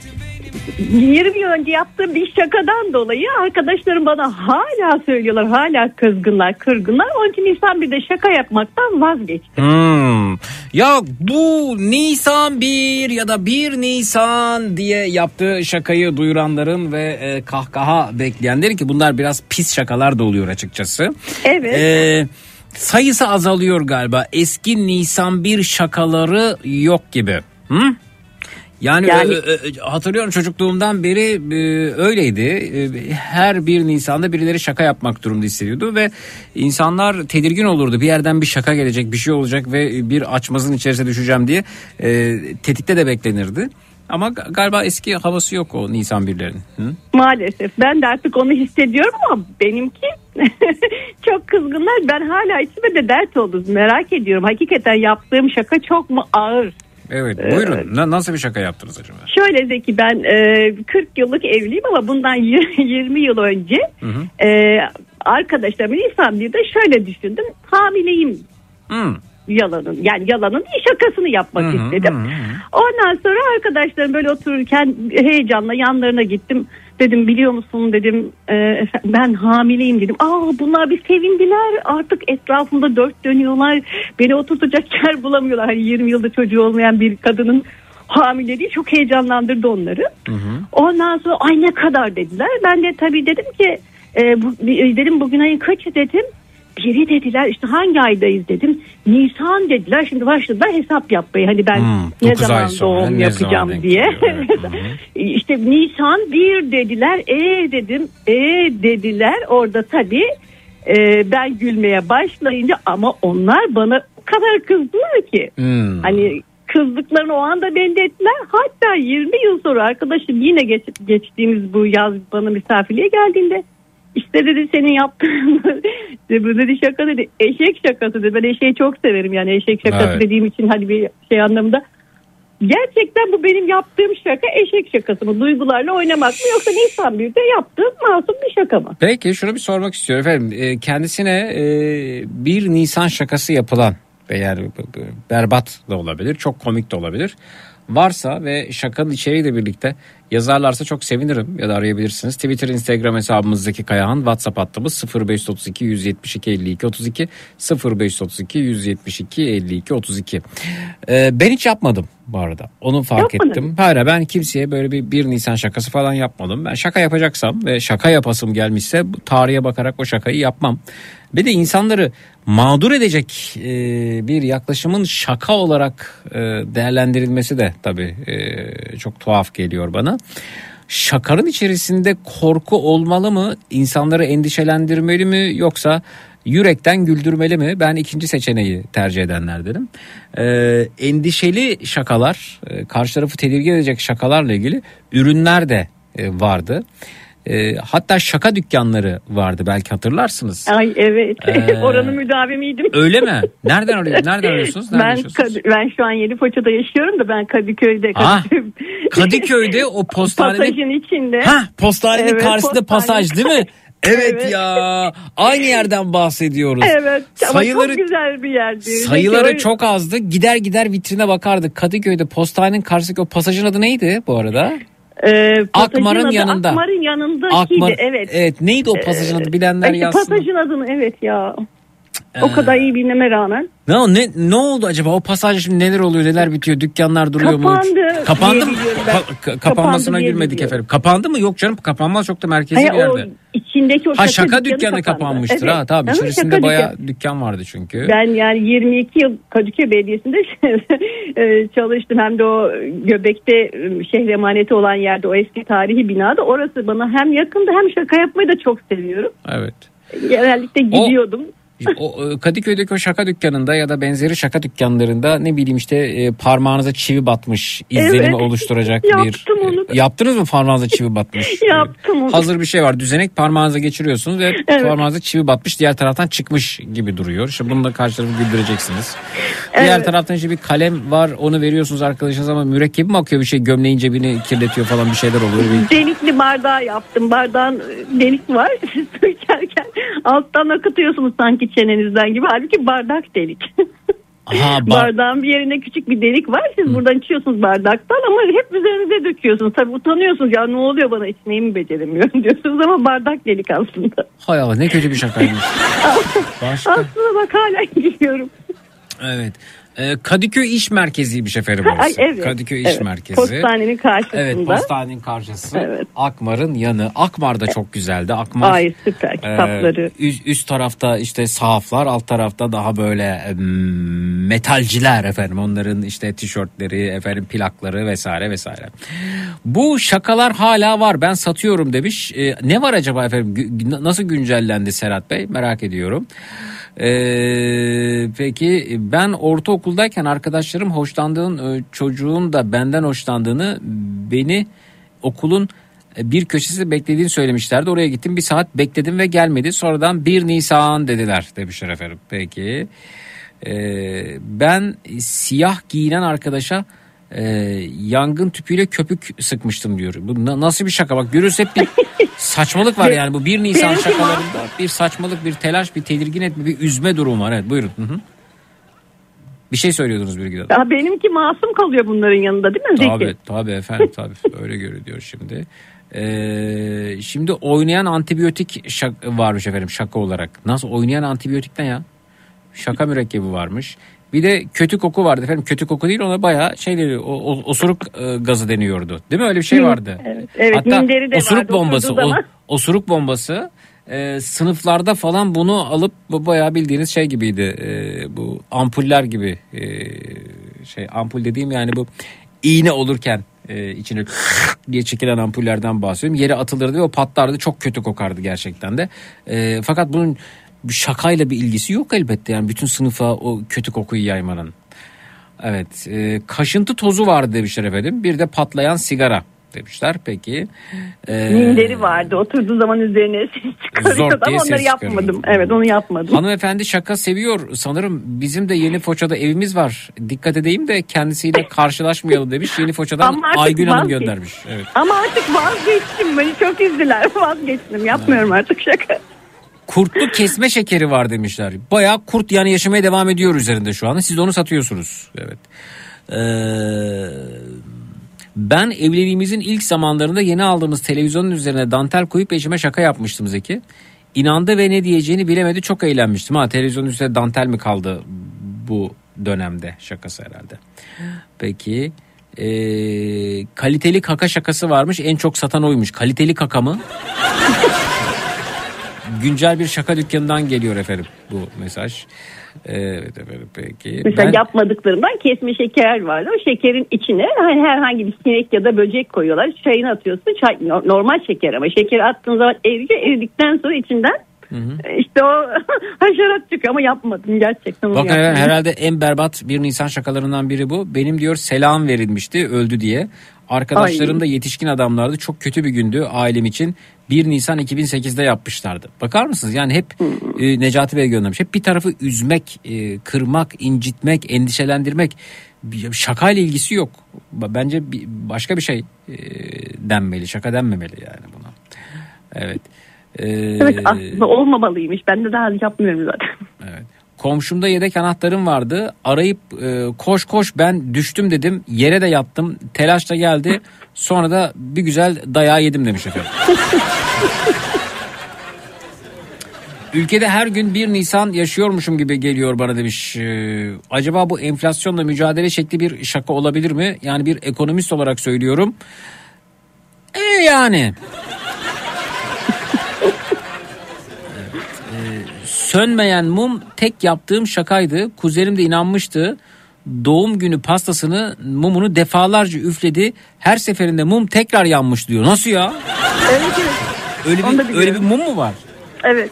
20 yıl önce yaptığım bir şakadan dolayı arkadaşlarım bana hala söylüyorlar. Hala kızgınlar, kırgınlar. Onun için insan bir de şaka yapmaktan vazgeç. Hmm. Ya bu Nisan 1 ya da 1 Nisan diye yaptığı şakayı duyuranların ve e, kahkaha bekleyenlerin ki bunlar biraz pis şakalar da oluyor açıkçası. Evet. E, sayısı azalıyor galiba. Eski Nisan 1 şakaları yok gibi. Hı? Yani, Yani- ö- ö- ö- hatırlıyorum çocukluğumdan beri e, öyleydi. E, her bir Nisan'da birileri şaka yapmak durumunda hissediyordu ve insanlar tedirgin olurdu. Bir yerden bir şaka gelecek, bir şey olacak ve bir açmazın içerisine düşeceğim diye e, tetikte de beklenirdi. Ama ga- galiba eski havası yok o Nisan birlerinin. Hı? Maalesef. Ben de artık onu hissediyorum ama benimki çok kızgınlar. Ben hala içime de dert oldu. Merak ediyorum. Hakikaten yaptığım şaka çok mu ağır? Evet buyurun. Na- nasıl bir şaka yaptınız acaba? Şöyle Zeki ben e, 40 yıllık evliyim ama bundan y- 20 yıl önce e, arkadaşlarım Nisan bir de şöyle düşündüm. Hamileyim Hı. yalanın yani yalanın iyi şakasını yapmak Hı hı, istedim. hı hı. Ondan sonra arkadaşlarım böyle otururken heyecanla yanlarına gittim. Dedim biliyor musun dedim e, ben hamileyim dedim. Aa bunlar bir sevindiler artık etrafımda dört dönüyorlar. Beni oturtacak yer bulamıyorlar. Hani 20 yılda çocuğu olmayan bir kadının hamileliği çok heyecanlandırdı onları. Ondan sonra ay ne kadar dediler. Ben de tabii dedim ki e, bu, dedim bugün ayın kaçı dedim. Biri dediler işte hangi aydayız dedim. Nisan dediler. Şimdi başladılar hesap yapmaya. Hani ben Hmm, ne zaman sonra, doğum ne zaman yapacağım denk diye. evet. işte Nisan bir dediler. E dedim. E dediler. Orada tabii e, ben gülmeye başlayınca ama onlar bana o kadar kızdılar ki. Hmm. Hani kızdıklarını o anda belli ettiler. Hatta 20 yıl sonra arkadaşım yine geç, geçtiğimiz bu yaz bana misafirliğe geldiğinde işte dedi senin yaptığın bu dedi şaka dedi eşek şakası dedi. Ben eşeği çok severim yani eşek şakası Evet. dediğim için hani bir şey anlamında. Gerçekten bu benim yaptığım şaka eşek şakası mı? Duygularla oynamak mı yoksa Nisan de yaptığım masum bir şaka mı? Peki şunu bir sormak istiyorum efendim. E, kendisine e, bir Nisan şakası yapılan b- berbat da olabilir, çok komik de olabilir. Varsa ve şakanın içeriğiyle birlikte Yazarlarsa çok sevinirim ya da arayabilirsiniz. Twitter, Instagram hesabımızdaki Kayahan, WhatsApp hattımız 0532 172 52 32 0532 172 52 32. Ee, ben hiç yapmadım bu arada. Onu fark Yapmadın. ettim. Hayır ben kimseye böyle bir 1 Nisan şakası falan yapmadım. Ben şaka yapacaksam ve şaka yapasım gelmişse tarihe bakarak o şakayı yapmam. Bir de insanları mağdur edecek e, bir yaklaşımın şaka olarak e, değerlendirilmesi de tabii e, çok tuhaf geliyor bana. Şakanın içerisinde korku olmalı mı? İnsanları endişelendirmeli mi? Yoksa yürekten güldürmeli mi? Ben ikinci seçeneği tercih edenlerdenim. Ee, endişeli şakalar, e, karşı tarafı tedirgin edecek şakalarla ilgili ürünler de e, vardı. E, hatta şaka dükkanları vardı belki hatırlarsınız. Ay evet. Ee, Oranın müdavimiydim. Öyle mi? Nereden arıyorsunuz? Nereden arıyorsunuz? Nereden Ben yaşıyorsunuz? Kad- ben şu an Yenipaça'da yaşıyorum da ben Kadıköy'de. Ha, Kadıköy- Kadıköy'de o postanenin Pasajın içinde. Ha, postanenin Evet, karşısında postane. pasaj değil mi? Evet, Evet. ya. Aynı yerden bahsediyoruz. Evet Sayıları çok güzel bir yerdi. sayıları Peki, çok azdı. Gider gider vitrine bakardık. Kadıköy'de postanenin karşısındaki o pasajın adı neydi bu arada? Ee, pasajın Akmar'ın adı yanında. Akmar'ın yanındakiydi Akmar. evet. Evet. Neydi o pasajın adı bilenler Ay, yazsın. pasajın adını evet ya. Ee, O kadar iyi bilmeme rağmen. Ne, ne, ne oldu acaba? O pasaj şimdi neler oluyor? Neler bitiyor? Dükkanlar duruyor mu? Kapandı Kapandı diye mı? Ka- ka- kapanmasına Kapandı gülmedik efendim. Kapandı mı? Yok canım kapanmaz çok da merkezi Hayır, bir yerde. o içindeki o Ha şaka, şaka dükkanı kapandı. kapanmıştır Evet. ha tabii Ama içerisinde şaka bayağı dükkanı. dükkan vardı çünkü. Ben yani 22 yıl Kadıköy Belediyesi'nde e, çalıştım. Hem de o Göbek'te e, şehir emaneti olan yerde o eski tarihi binada. Orası bana hem yakındı hem şaka yapmayı da çok seviyorum. Evet. Genellikle gidiyordum. O e, Kadıköy'deki o şaka dükkanında ya da benzeri şaka dükkanlarında ne bileyim işte e, parmağınıza çivi batmış izlenimi Evet. oluşturacak Yaptım bir onu da. E, yaptınız mı parmağınıza çivi batmış? Yaptım onu. Hazır bir şey var. Düzenek parmağınıza geçiriyorsunuz ve Evet. parmağınıza çivi batmış diğer taraftan çıkmış gibi duruyor. İşte bunu da karşı tarafı güldüreceksiniz. Diğer Evet. taraftan işte bir kalem var onu veriyorsunuz arkadaşınız ama mürekkebi mi akıyor bir şey gömleğin cebini kirletiyor falan bir şeyler oluyor. Bir... Delikli bardağı yaptım. Bardağın e, delik var. Siz alttan akıtıyorsunuz sanki çenenizden gibi. Halbuki bardak delik. Aha, bar- Bardağın bir yerine küçük bir delik var. Siz buradan içiyorsunuz bardaktan ama hep üzerinize döküyorsunuz. Tabii utanıyorsunuz. Ya ne oluyor bana içmeyi mi beceremiyorum diyorsunuz ama bardak delik aslında. Hay Allah ne kötü bir şakaymış. Başka? Aslında bak hala gülüyorum. Evet. Ee, Kadıköy İş Merkezi'ymiş efendim orası. Ay, evet. Kadıköy İş Evet. Merkezi. Postanenin karşısında. Evet postanenin karşısı. Evet. Akmar'ın yanı. Akmar da çok güzeldi. Akmar. Ay süper kitapları. e, üst, üst tarafta işte sahaflar alt tarafta daha böyle metalciler efendim onların işte tişörtleri efendim plakları vesaire vesaire. Bu şakalar hala var ben satıyorum demiş. E, ne var acaba efendim nasıl güncellendi Serhat Bey merak ediyorum. Ee, peki ben ortaokuldayken arkadaşlarım hoşlandığın e, çocuğun da benden hoşlandığını beni okulun e, bir köşesi beklediğini söylemişlerdi. Oraya gittim bir saat bekledim ve gelmedi. Sonradan 1 Nisan dediler demişler efendim. Peki Ee, ben siyah giyinen arkadaşa e, yangın tüpüyle köpük sıkmıştım diyor. Bu na- nasıl bir şaka bak görürüz hep bir saçmalık var yani bu 1 Nisan şakalarında bir saçmalık bir telaş bir tedirgin etme bir üzme durum var. Evet buyurun. Hı hı. Bir şey söylüyordunuz Hanım. Ya benimki masum kalıyor bunların yanında değil mi Zeki? Tabii tabii efendim tabii öyle görülüyor şimdi. Ee, şimdi oynayan antibiyotik şak varmış efendim şaka olarak. Nasıl oynayan antibiyotik ne ya? Şaka mürekkebi varmış. Bir de kötü koku vardı efendim. Kötü koku değil ona bayağı şey deniyor. O, o- osuruk e, gazı deniyordu. Değil mi? Öyle bir şey vardı. Evet, evet Hatta minderi de osuruk vardı bombası. O, osuruk bombası e, sınıflarda falan bunu alıp bu bayağı bildiğiniz şey gibiydi. E, bu ampuller gibi e, şey ampul dediğim yani bu iğne olurken e, içine diye çekilen ampullerden bahsediyorum. Yere atılırdı ve o patlardı. Çok kötü kokardı gerçekten de. E, fakat bunun şakayla bir ilgisi yok elbette. Yani bütün sınıfa o kötü kokuyu yaymanın. Evet. E, kaşıntı tozu vardı demişler efendim. Bir de patlayan sigara demişler. Peki. E, Minderi vardı. Oturduğu zaman üzerine çıkarıyordu ama onları ses yapmadım. Evet onu yapmadım. Hanımefendi şaka seviyor. Sanırım bizim de Yeni Foça'da evimiz var. Dikkat edeyim de kendisiyle karşılaşmayalım demiş. Yeni Foça'dan Aygün Hanım göndermiş. Evet. Ama artık vazgeçtim. Beni çok üzdüler. Vazgeçtim. Yapmıyorum artık şaka. Kurtlu kesme şekeri var demişler. Bayağı kurt yani yaşamaya devam ediyor üzerinde şu anda. Siz onu satıyorsunuz. Evet. Ee, Ben evliliğimizin ilk zamanlarında yeni aldığımız televizyonun üzerine dantel koyup eşime şaka yapmıştım Zeki. İnandı ve ne diyeceğini bilemedi çok eğlenmiştim. Ha televizyonun üzerine dantel mi kaldı bu dönemde şakası herhalde. Peki ee, kaliteli kaka şakası varmış en çok satan oymuş. Kaliteli kaka mı? Güncel bir şaka dükkanından geliyor efendim bu mesaj. Evet efendim peki. Mesela Ben- yapmadıklarından kesme şeker vardı. O şekerin içine hani herhangi bir sinek ya da böcek koyuyorlar. Çayını atıyorsun. Çay, no- normal şeker ama şekeri attığın zaman eriyor. Eridikten sonra içinden e, işte o haşerat çıkıyor ama yapmadım gerçekten. Bakın yapmadım. herhalde en berbat bir Nisan şakalarından biri bu. Benim diyor selam verilmişti öldü diye. Arkadaşlarım Ay. da yetişkin adamlardı. Çok kötü bir gündü ailem için. 1 Nisan 2008'de yapmışlardı. Bakar mısınız? Yani hep e, Necati Bey göndermiş. Hep bir tarafı üzmek, e, kırmak, incitmek, endişelendirmek. Şakayla ilgisi yok. Bence bir, başka bir şey e, denmeli. Şaka denmemeli yani buna. Evet. E, Evet aslında olmamalıymış. Ben de daha yapmıyorum zaten. Evet. Komşumda yedek anahtarım vardı. Arayıp e, koş koş ben düştüm dedim. Yere de yattım. Telaşla geldi. Sonra da bir güzel dayağı yedim demiş efendim. Ülkede her gün 1 Nisan yaşıyormuşum gibi geliyor bana demiş. Ee, acaba bu enflasyonla mücadele şekli bir şaka olabilir mi? Yani bir ekonomist olarak söylüyorum. E yani. Sönmeyen mum tek yaptığım şakaydı. Kuzenim de inanmıştı. Doğum günü pastasını mumunu defalarca üfledi. Her seferinde mum tekrar yanmış diyor. Nasıl ya? Evet. Öyle Onu bir, öyle bir mum mu var? Evet.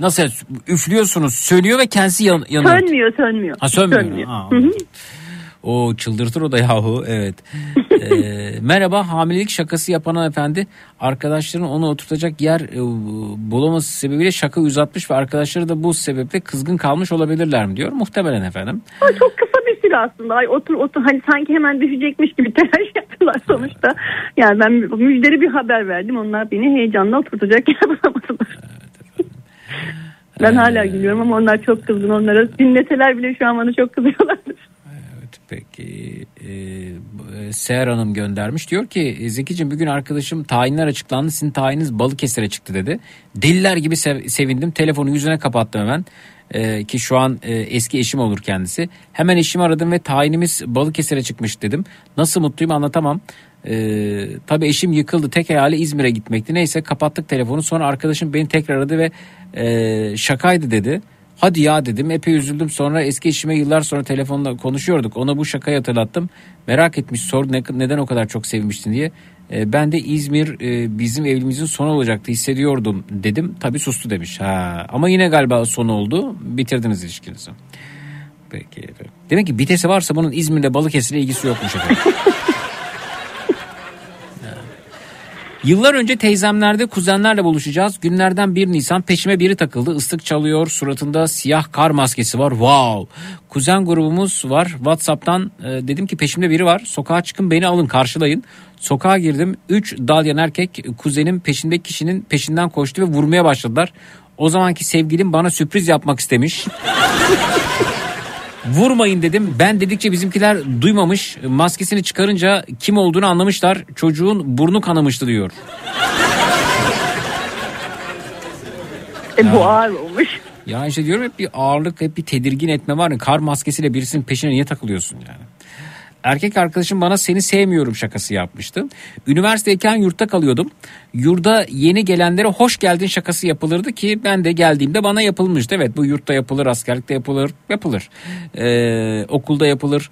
Nasıl üflüyorsunuz sönüyor ve kendisi yan, yanıyor. Sönmüyor sönmüyor. Ha sönmüyor. Sönmüyor. Ha, Hı hı. O çıldırtır o da yahu evet. Ee, merhaba hamilelik şakası yapan hanımefendi arkadaşların onu oturtacak yer e, bulaması sebebiyle şaka uzatmış ve arkadaşları da bu sebeple kızgın kalmış olabilirler mi diyor. Muhtemelen efendim. Ama çok kısa bir süre aslında. Ay otur otur hani sanki hemen düşecekmiş gibi telaş yaptılar sonuçta. Yani ben müjdeli bir haber verdim. Onlar beni heyecanla oturtacak yer bulamadılar. Ben hala gülüyorum ama onlar çok kızgın. Onlara dinleseler bile şu an bana çok kızıyorlardır. Peki e, e, Seher Hanım göndermiş diyor ki "E, Zeki'cim bugün arkadaşım tayinler açıklandı sizin tayiniz Balıkesir'e çıktı dedi. Deliler gibi sev- sevindim telefonu yüzüne kapattım hemen E, ki şu an eski eşim olur kendisi. Hemen eşimi aradım ve tayinimiz Balıkesir'e çıkmış dedim. Nasıl mutluyum anlatamam. E, tabii eşim yıkıldı tek hayali İzmir'e gitmekti. Neyse kapattık telefonu sonra arkadaşım beni tekrar aradı ve e, şakaydı dedi. Hadi ya dedim. Epey üzüldüm. Sonra eski eşime yıllar sonra telefonla konuşuyorduk. Ona bu şakayı hatırlattım. Merak etmiş sordu ne, neden o kadar çok sevmiştin diye. E, ben de İzmir e, bizim evimizin sonu olacaktı hissediyordum dedim. Tabi sustu demiş. Ha ama yine galiba son oldu. Bitirdiniz ilişkinizi. Peki. Demek ki bitesi varsa bunun İzmir'le Balıkesir'le ilgisi yokmuş efendim Yıllar önce teyzemlerde kuzenlerle buluşacağız. Günlerden 1 Nisan peşime biri takıldı. Islık çalıyor. Suratında siyah kar maskesi var. Wow. Kuzen grubumuz var. WhatsApp'tan e, dedim ki peşimde biri var. Sokağa çıkın beni alın karşılayın. Sokağa girdim. 3 dalyan erkek kuzenim peşindeki kişinin peşinden koştu ve vurmaya başladılar. O zamanki sevgilim bana sürpriz yapmak istemiş. Vurmayın dedim. Ben dedikçe bizimkiler duymamış. Maskesini çıkarınca kim olduğunu anlamışlar. Çocuğun burnu kanamıştı diyor. E, bu ağır olmuş. Ya işte diyorum hep bir ağırlık, hep bir tedirgin etme var. ya. Kar maskesiyle birisinin peşine niye takılıyorsun yani? Erkek arkadaşım bana seni sevmiyorum şakası yapmıştı. Üniversiteyken yurtta kalıyordum. Yurda yeni gelenlere hoş geldin şakası yapılırdı ki ben de geldiğimde bana yapılmıştı. Evet bu yurtta yapılır, askerlikte yapılır, yapılır. Ee, okulda yapılır.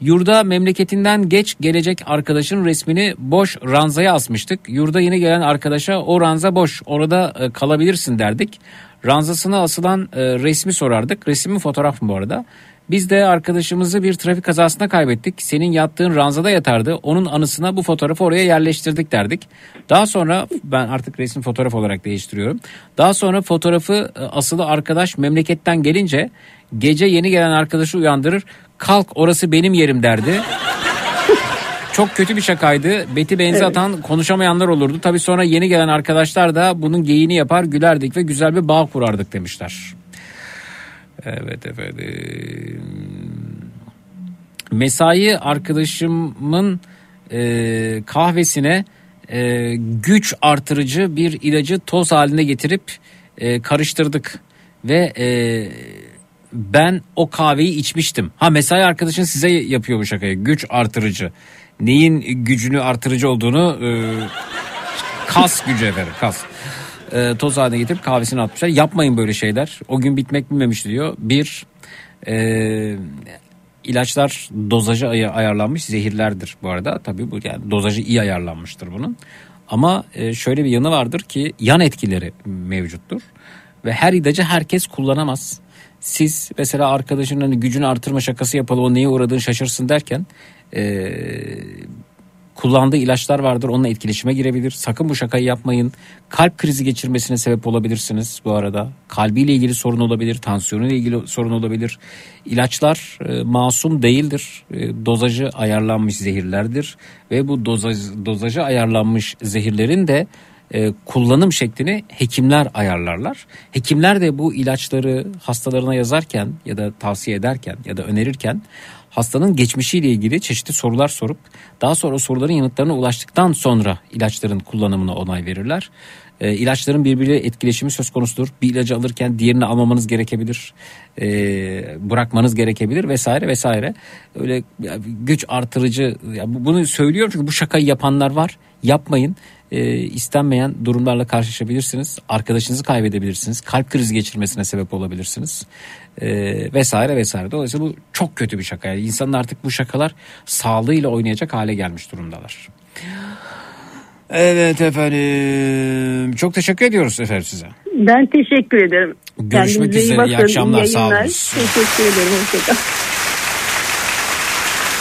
Yurda memleketinden geç gelecek arkadaşın resmini boş ranzaya asmıştık. Yurda yeni gelen arkadaşa o ranza boş orada e, kalabilirsin derdik. Ranzasına asılan e, resmi sorardık. Resmi fotoğraf mı bu arada? Biz de arkadaşımızı bir trafik kazasında kaybettik. Senin yattığın ranzada yatardı. Onun anısına bu fotoğrafı oraya yerleştirdik derdik. Daha sonra ben artık resim fotoğraf olarak değiştiriyorum. Daha sonra fotoğrafı e, asılı arkadaş memleketten gelince gece yeni gelen arkadaşı uyandırır. Kalk orası benim yerim derdi. Çok kötü bir şakaydı. Beti benzi atan konuşamayanlar olurdu. Tabii sonra yeni gelen arkadaşlar da bunun geyiğini yapar gülerdik ve güzel bir bağ kurardık demişler. Evet efendim. mesai arkadaşımın e, kahvesine e, güç artırıcı bir ilacı toz haline getirip e, karıştırdık ve e, ben o kahveyi içmiştim. Ha mesai arkadaşın size yapıyor bu şakayı. Güç artırıcı. Neyin gücünü artırıcı olduğunu e, kas gücü efendim kas. E, toz haline getirip kahvesini atmışlar. Yapmayın böyle şeyler. O gün bitmek bilmemiş diyor. Bir e, ilaçlar dozajı ay- ayarlanmış zehirlerdir bu arada. Tabii bu yani dozajı iyi ayarlanmıştır bunun. Ama e, şöyle bir yanı vardır ki yan etkileri mevcuttur. Ve her ilacı herkes kullanamaz. Siz mesela arkadaşının hani gücünü artırma şakası yapalım o neye uğradığını şaşırsın derken e, kullandığı ilaçlar vardır onunla etkileşime girebilir. Sakın bu şakayı yapmayın. Kalp krizi geçirmesine sebep olabilirsiniz bu arada. Kalbiyle ilgili sorun olabilir, tansiyonuyla ilgili sorun olabilir. İlaçlar e, masum değildir. E, dozajı ayarlanmış zehirlerdir ve bu dozaj, dozajı ayarlanmış zehirlerin de e, kullanım şeklini hekimler ayarlarlar. Hekimler de bu ilaçları hastalarına yazarken ya da tavsiye ederken ya da önerirken hastanın geçmişiyle ilgili çeşitli sorular sorup daha sonra o soruların yanıtlarına ulaştıktan sonra ilaçların kullanımına onay verirler. E, ilaçların birbiriyle etkileşimi söz konusudur. Bir ilacı alırken diğerini almamanız gerekebilir. E, bırakmanız gerekebilir vesaire vesaire. Öyle ya, güç artırıcı ya, bu- bunu söylüyorum çünkü bu şakayı yapanlar var. Yapmayın. E, istenmeyen durumlarla karşılaşabilirsiniz. Arkadaşınızı kaybedebilirsiniz. Kalp krizi geçirmesine sebep olabilirsiniz. E, vesaire vesaire. Dolayısıyla bu çok kötü bir şaka. Yani insanın artık bu şakalar sağlığıyla oynayacak hale gelmiş durumdalar. Evet efendim. Çok teşekkür ediyoruz efendim size. Ben teşekkür ederim. Görüşmek Kendinize üzere, iyi bakın, akşamlar, sağ yayınlar. olunuz. Teşekkür ederim. Hoşçakalın.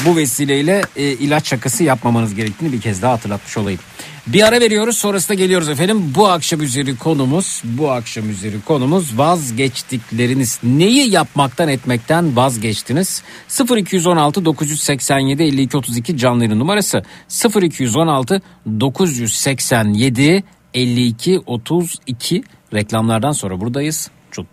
Bu vesileyle e, ilaç şakası yapmamanız gerektiğini bir kez daha hatırlatmış olayım. Bir ara veriyoruz sonrasında geliyoruz efendim. Bu akşam üzeri konumuz bu akşam üzeri konumuz vazgeçtikleriniz. Neyi yapmaktan etmekten vazgeçtiniz? 0216 987 52 32 canlı yayın numarası 0216 987 52 32 reklamlardan sonra buradayız. Çut.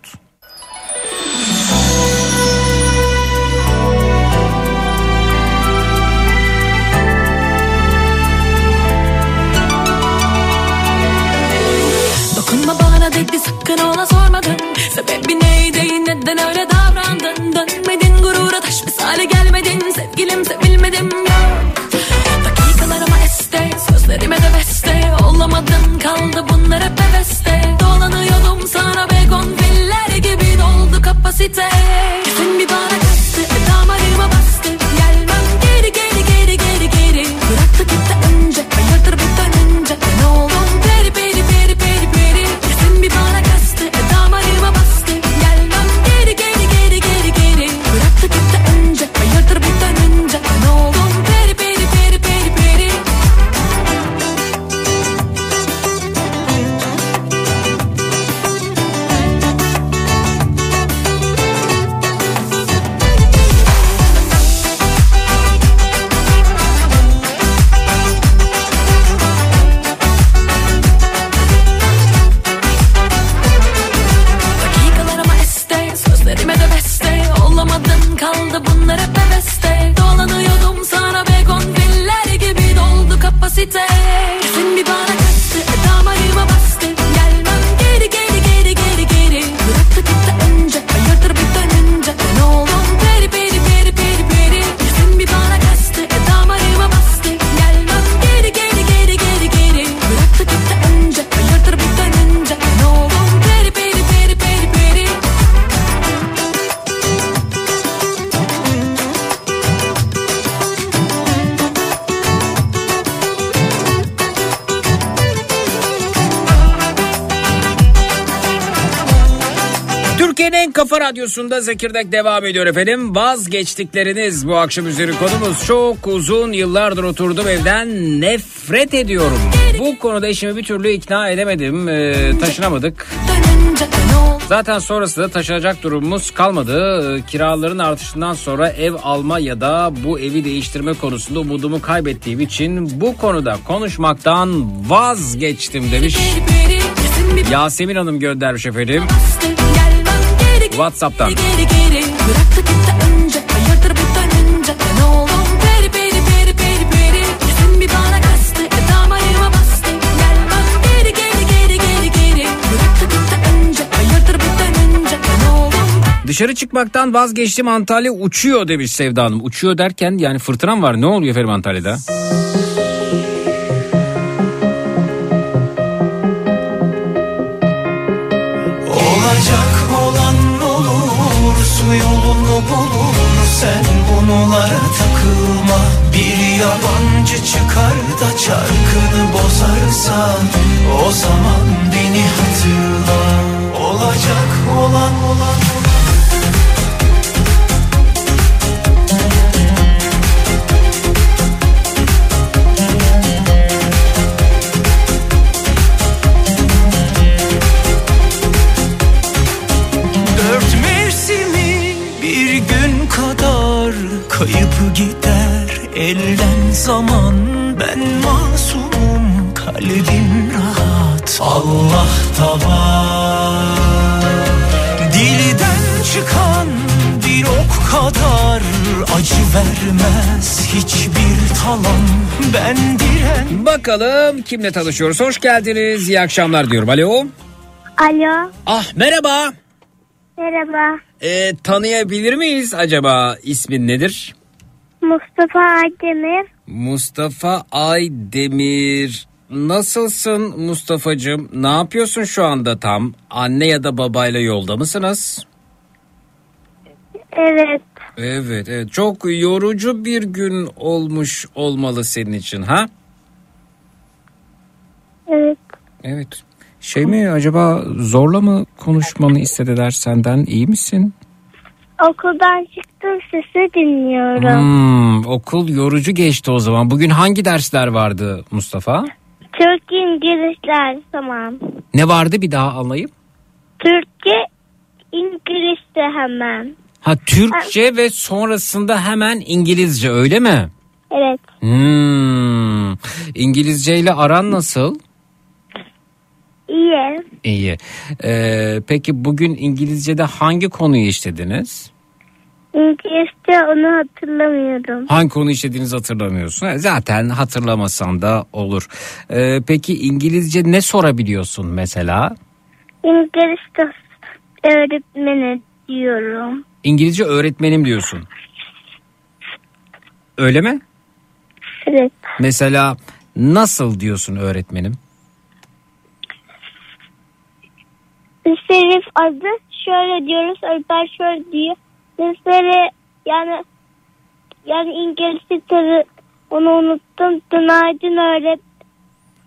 Ona sormadın. Sebebi neydi? Neden öyle davrandın? Dönmedin gurura taş misali gelmedin. Sevgilim sevilmedim yok Dakikalarıma este sözlerime de beste. Olamadın kaldı bunlar hep heveste. Dolanıyordum sana begon filler gibi doldu kapasite. Kesin bir bana radyosunda Zekirdek devam ediyor efendim. Vazgeçtikleriniz bu akşam üzeri konumuz. Çok uzun yıllardır oturdum evden nefret ediyorum. Bu konuda eşimi bir türlü ikna edemedim. Ee, taşınamadık. Zaten sonrasında taşınacak durumumuz kalmadı. Ee, Kiraların artışından sonra ev alma ya da bu evi değiştirme konusunda umudumu kaybettiğim için bu konuda konuşmaktan vazgeçtim demiş. WhatsApp'tan. Geri geri bıraktı gitti önce. Hayırdır bu dönünce? Ben oğlum peri peri peri peri peri. Yüzün bir bana kastı edam ayıma bastı. Gel bak geri geri geri geri geri. Bıraktı gitti önce. Hayırdır bu dönünce? Ben oğlum Dışarı çıkmaktan vazgeçtim Antalya uçuyor demiş Sevda Hanım. Uçuyor derken yani fırtınam var? Ne oluyor efendim Antalya'da? Yabancı çıkar da çarkını bozarsan O zaman beni hatırla. Olacak olan olan Bakalım kimle tanışıyoruz? Hoş geldiniz. İyi akşamlar diyorum. Alo. Alo, Ah merhaba. merhaba. Ee, tanıyabilir miyiz acaba? İsmin nedir? Mustafa Aydemir. Mustafa Aydemir. Nasılsın Mustafa'cığım? Ne yapıyorsun şu anda tam? Anne ya da babayla yolda mısınız? Evet, Evet, evet. Çok yorucu bir gün olmuş olmalı senin için ha? Evet. Evet. Şey mi acaba zorla mı konuşmanı istediler senden? İyi misin? Okuldan çıktım sesi dinliyorum. Hmm, okul yorucu geçti o zaman. Bugün hangi dersler vardı Mustafa? Türk İngilizler tamam. Ne vardı bir daha anlayayım? Türkçe, İngilizce hemen. Ha Türkçe ve sonrasında hemen İngilizce öyle mi? Evet, Hmm. İngilizce ile aran nasıl? İyi. İyi. Ee, peki bugün İngilizce'de hangi konuyu işlediniz? İngilizce onu hatırlamıyorum. Hangi konu işlediğinizi hatırlamıyorsun. E, Zaten hatırlamasan da olur. Ee, peki İngilizce ne sorabiliyorsun mesela? İngilizce öğretmeni diyorum. İngilizce öğretmenim diyorsun. Öyle mi? Evet, Mesela nasıl diyorsun öğretmenim? Şerif adı şöyle diyoruz, Alper şöyle diyor. Mesela yani yani İngilizce tabi onu unuttum. Günaydın öğret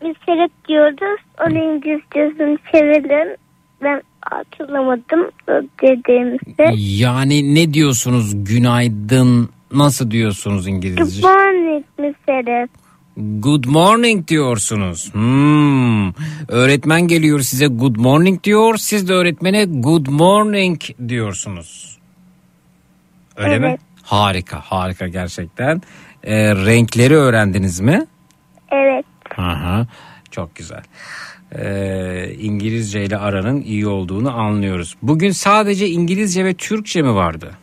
Meseret diyoruz. Onu İngilizcesini çevirelim. Ben hatırlamadım dediğimizde. Yani ne diyorsunuz günaydın nasıl diyorsunuz Good İngilizce? morning Meseret. Good morning diyorsunuz. Hmm. Öğretmen geliyor size good morning diyor. Siz de öğretmene good morning diyorsunuz. Öyle mi? Evet. Harika harika gerçekten. Ee, renkleri öğrendiniz mi? Evet. Aha, çok güzel. Ee, İngilizce ile aranın iyi olduğunu anlıyoruz. Bugün sadece İngilizce ve Türkçe mi vardı?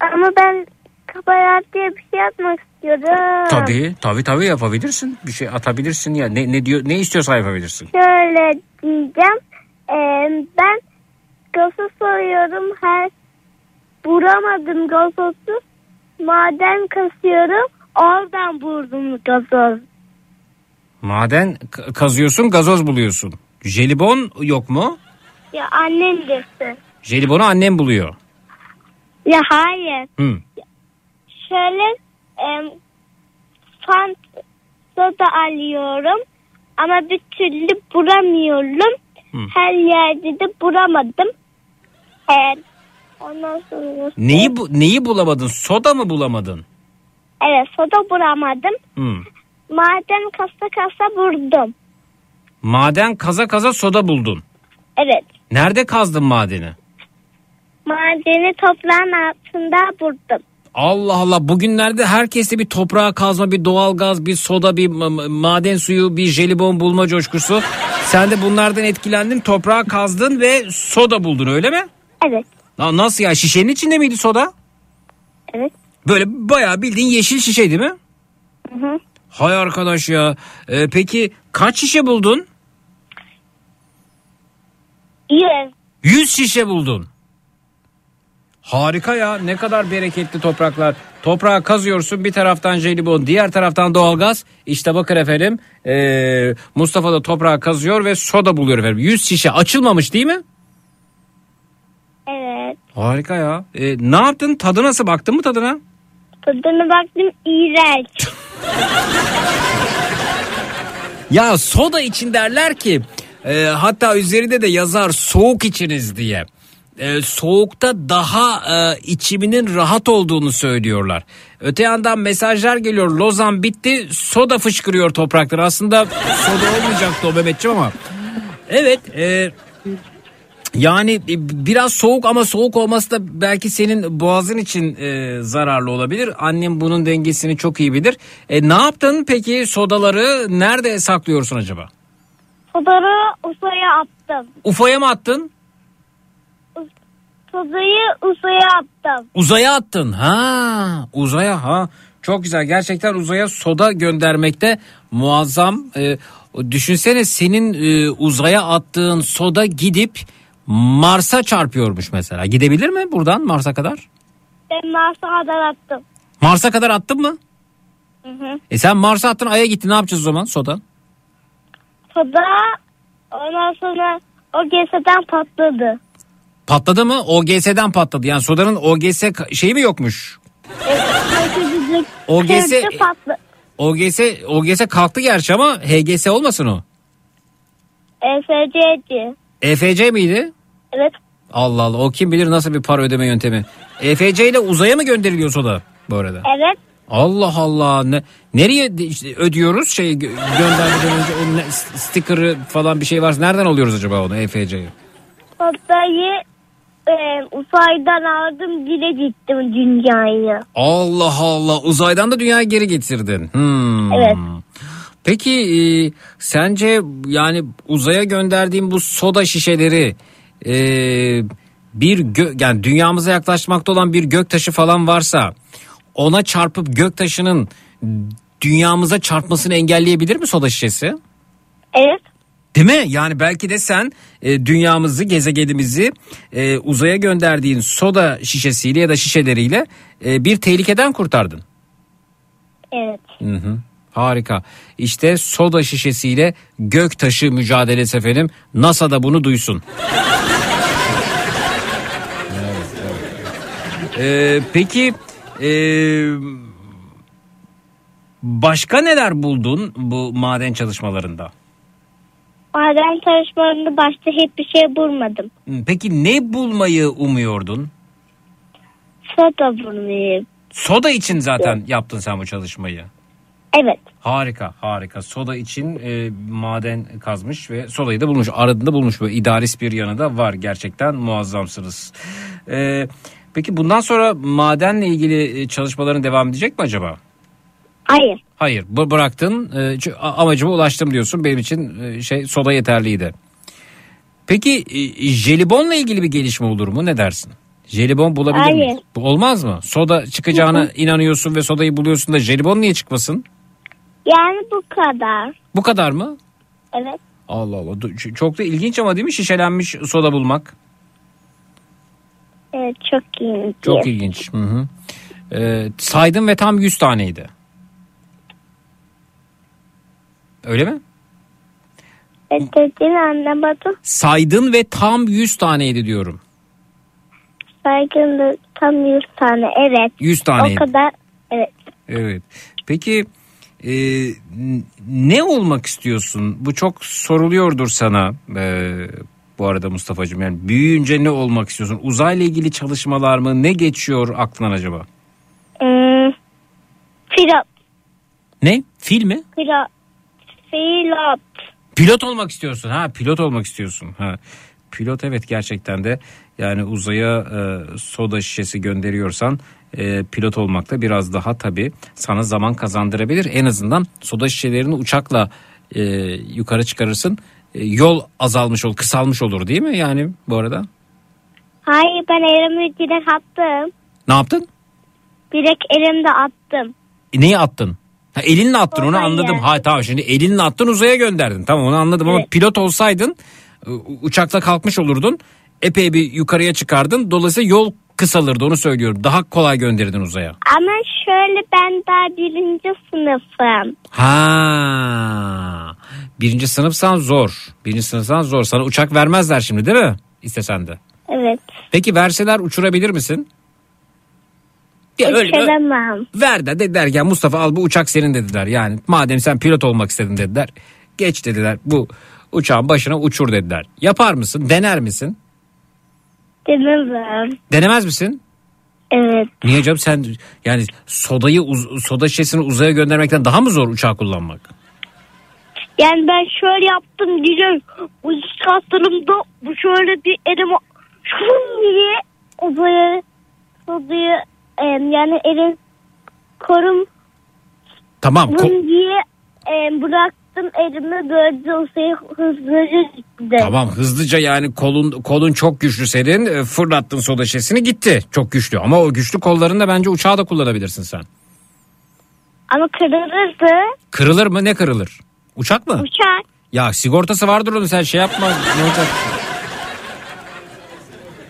Ama ben kabahat diye bir şey yapmak istiyorum. Tabii, tabii tabii yapabilirsin. Bir şey atabilirsin ya. Ne ne diyor ne istiyorsa yapabilirsin. Şöyle diyeceğim. Ee, ben gazoz soruyorum. Her vuramadım gazozu. Maden kasıyorum. Oradan vurdum gazoz. Maden kazıyorsun, gazoz buluyorsun. Jelibon yok mu? Ya annem getir. Jelibonu annem buluyor. Ya hayır. Hı. Şöyle e, fant soda alıyorum. Ama bir türlü bulamıyorum. Her yerde de bulamadım. Evet. Ondan sonra... Neyi bu neyi bulamadın? Soda mı bulamadın? Evet soda bulamadım. Hı. Maden kasa kasa vurdum. Maden kaza kaza soda buldun. Evet. Nerede kazdın madeni? Madeni toprağın altında vurdum. Allah Allah bugünlerde herkeste bir toprağa kazma, bir doğalgaz, bir soda, bir ma- ma- maden suyu, bir jelibon bulma coşkusu. Sen de bunlardan etkilendin, toprağa kazdın ve soda buldun öyle mi? Evet. Na- Nasıl ya şişenin içinde miydi soda? Evet. Böyle bayağı bildiğin yeşil şişe değil mi? Hı hı. Hay arkadaş ya. Ee, peki kaç şişe buldun? Yüz. 100 şişe buldun. Harika ya ne kadar bereketli topraklar. Toprağı kazıyorsun bir taraftan jelibon diğer taraftan doğalgaz. İşte bakın efendim ee, Mustafa da toprağı kazıyor ve soda buluyor efendim. 100 şişe açılmamış değil mi? Evet. Harika ya. E, ne yaptın tadı nasıl baktın mı tadına? Tadına baktım iğrenç. Ya soda için derler ki e, hatta üzerinde de yazar soğuk içiniz diye. E, soğukta daha e, içiminin rahat olduğunu söylüyorlar. Öte yandan mesajlar geliyor Lozan bitti soda fışkırıyor topraklar. Aslında soda olmayacaktı o Mehmetciğim ama. Evet e, yani e, biraz soğuk ama soğuk olması da belki senin boğazın için e, zararlı olabilir. Annem bunun dengesini çok iyi bilir. E, ne yaptın peki sodaları nerede saklıyorsun acaba? Sodayı usaya attım. Ufaya mı attın? Sodayı usaya attım. Uzaya attın. Ha, uzaya ha. Çok güzel. Gerçekten uzaya soda göndermekte muazzam. E, düşünsene senin e, uzaya attığın soda gidip Mars'a çarpıyormuş mesela. Gidebilir mi buradan Mars'a kadar? Ben Mars'a kadar attım. Mars'a kadar attın mı? Hı hı. E sen Mars'a attın Ay'a gittin ne yapacağız o zaman soda? Soda ondan sonra o geseden patladı. Patladı mı? OGS'den patladı. Yani sodanın OGS şeyi mi yokmuş? OGS. OGS OGS kalktı gerçi ama HGS olmasın o. EFC'di. EFC miydi? Evet. Allah Allah o kim bilir nasıl bir para ödeme yöntemi. EFC ile uzaya mı gönderiliyor soda bu arada? Evet. Allah Allah ne nereye ödüyoruz şey gö- göndermeden önce onun sticker'ı falan bir şey varsa nereden alıyoruz acaba onu EFC'yi? Sodayı e, uzaydan aldım dile gittim dünyaya. Allah Allah uzaydan da dünyaya geri getirdin. Hmm. Evet. Peki e, sence yani uzaya gönderdiğim bu soda şişeleri e, bir gö- yani dünyamıza yaklaşmakta olan bir göktaşı falan varsa ona çarpıp göktaşının dünyamıza çarpmasını engelleyebilir mi soda şişesi? Evet. Değil mi? Yani belki de sen e, dünyamızı, gezegenimizi e, uzaya gönderdiğin soda şişesiyle ya da şişeleriyle e, bir tehlikeden kurtardın. Evet. Hı hı. Harika. İşte soda şişesiyle göktaşı mücadelesi efendim. NASA da bunu duysun. Evet, evet. Ee, peki e, başka neler buldun bu maden çalışmalarında? Maden çalışmalarında başta hiçbir şey bulmadım. Peki ne bulmayı umuyordun? Soda bulmayı. Soda için zaten yaptın sen bu çalışmayı. Evet. Harika harika. Soda için e, maden kazmış ve sodayı da bulmuş. Aradığında bulmuş. Böyle idealist bir yanı da var. Gerçekten muazzamsınız. E, peki bundan sonra madenle ilgili e, çalışmaların devam edecek mi acaba? Hayır. Hayır bu bıraktın e, amacıma ulaştım diyorsun benim için e, şey soda yeterliydi. Peki e, jelibonla ilgili bir gelişme olur mu ne dersin? Jelibon bulabilir Hayır. miyiz? Bu olmaz mı? Soda çıkacağına inanıyorsun ve sodayı buluyorsun da jelibon niye çıkmasın? Yani bu kadar. Bu kadar mı? Evet. Allah Allah. Çok da ilginç ama değil mi şişelenmiş soda bulmak? Evet çok iyi. Çok ilginç. Hı hı. Ee, saydım ve tam 100 taneydi. Öyle mi? Dediğini anlamadım. Saydın ve tam 100 taneydi diyorum. Saygın tam 100 tane. Evet. 100 taneydi. O kadar. Evet. Evet. Peki e, ne olmak istiyorsun? Bu çok soruluyordur sana e, bu arada Mustafa'cığım. Yani büyüyünce ne olmak istiyorsun? Uzayla ilgili çalışmalar mı? Ne geçiyor aklından acaba? Hmm. Pilot. Ne? Fil mi? Pilot. Pilot. Pilot olmak istiyorsun. Ha pilot olmak istiyorsun. Ha. Pilot evet gerçekten de yani uzaya e, soda şişesi gönderiyorsan e, pilot olmak da biraz daha tabii sana zaman kazandırabilir. En azından soda şişelerini uçakla e, yukarı çıkarırsın. E, yol azalmış olur, kısalmış olur değil mi yani bu arada? Hayır ben elimi direkt attım. Ne yaptın? Direkt elimde attım. E, neyi attın? Ha, elinle attın onu Uzaya. anladım. Ha tamam şimdi elinle attın uzaya gönderdin. Tamam onu anladım ama Evet. pilot olsaydın uçakla kalkmış olurdun. epey bir yukarıya çıkardın. Dolayısıyla yol kısalırdı onu söylüyorum. Daha kolay gönderirdin uzaya. Ama şöyle ben daha birinci sınıfım. Ha. Birinci sınıfsan zor. Birinci sınıfsan zor. Sana uçak vermezler şimdi değil mi? İstesen de. Evet. Peki verseler uçurabilir misin? Ya öyle, ver de dediler ya Mustafa al bu uçak senin dediler. Yani madem sen pilot olmak istedin dediler. Geç dediler bu uçağın başına uçur dediler. Yapar mısın? Dener misin? Denemem. Denemez misin? Evet. Niye canım sen yani sodayı soda şişesini uzaya göndermekten daha mı zor uçağı kullanmak? Yani ben şöyle yaptım diyeceğim. Bu çıkarttığımda bu şöyle bir elime şun diye uzaya odaya e, yani elin korum Tamam ko- diye e, bıraktım elimi böyle uzaya hızlıca gitti. Tamam hızlıca yani kolun kolun çok güçlü senin e, fırlattın soda şişesini gitti çok güçlü ama o güçlü kollarında bence uçağı da kullanabilirsin sen. Ama kırılırdı Kırılır mı ne kırılır? Uçak mı? uçak. Ya sigortası vardır onun sen şey yapma ne olacak?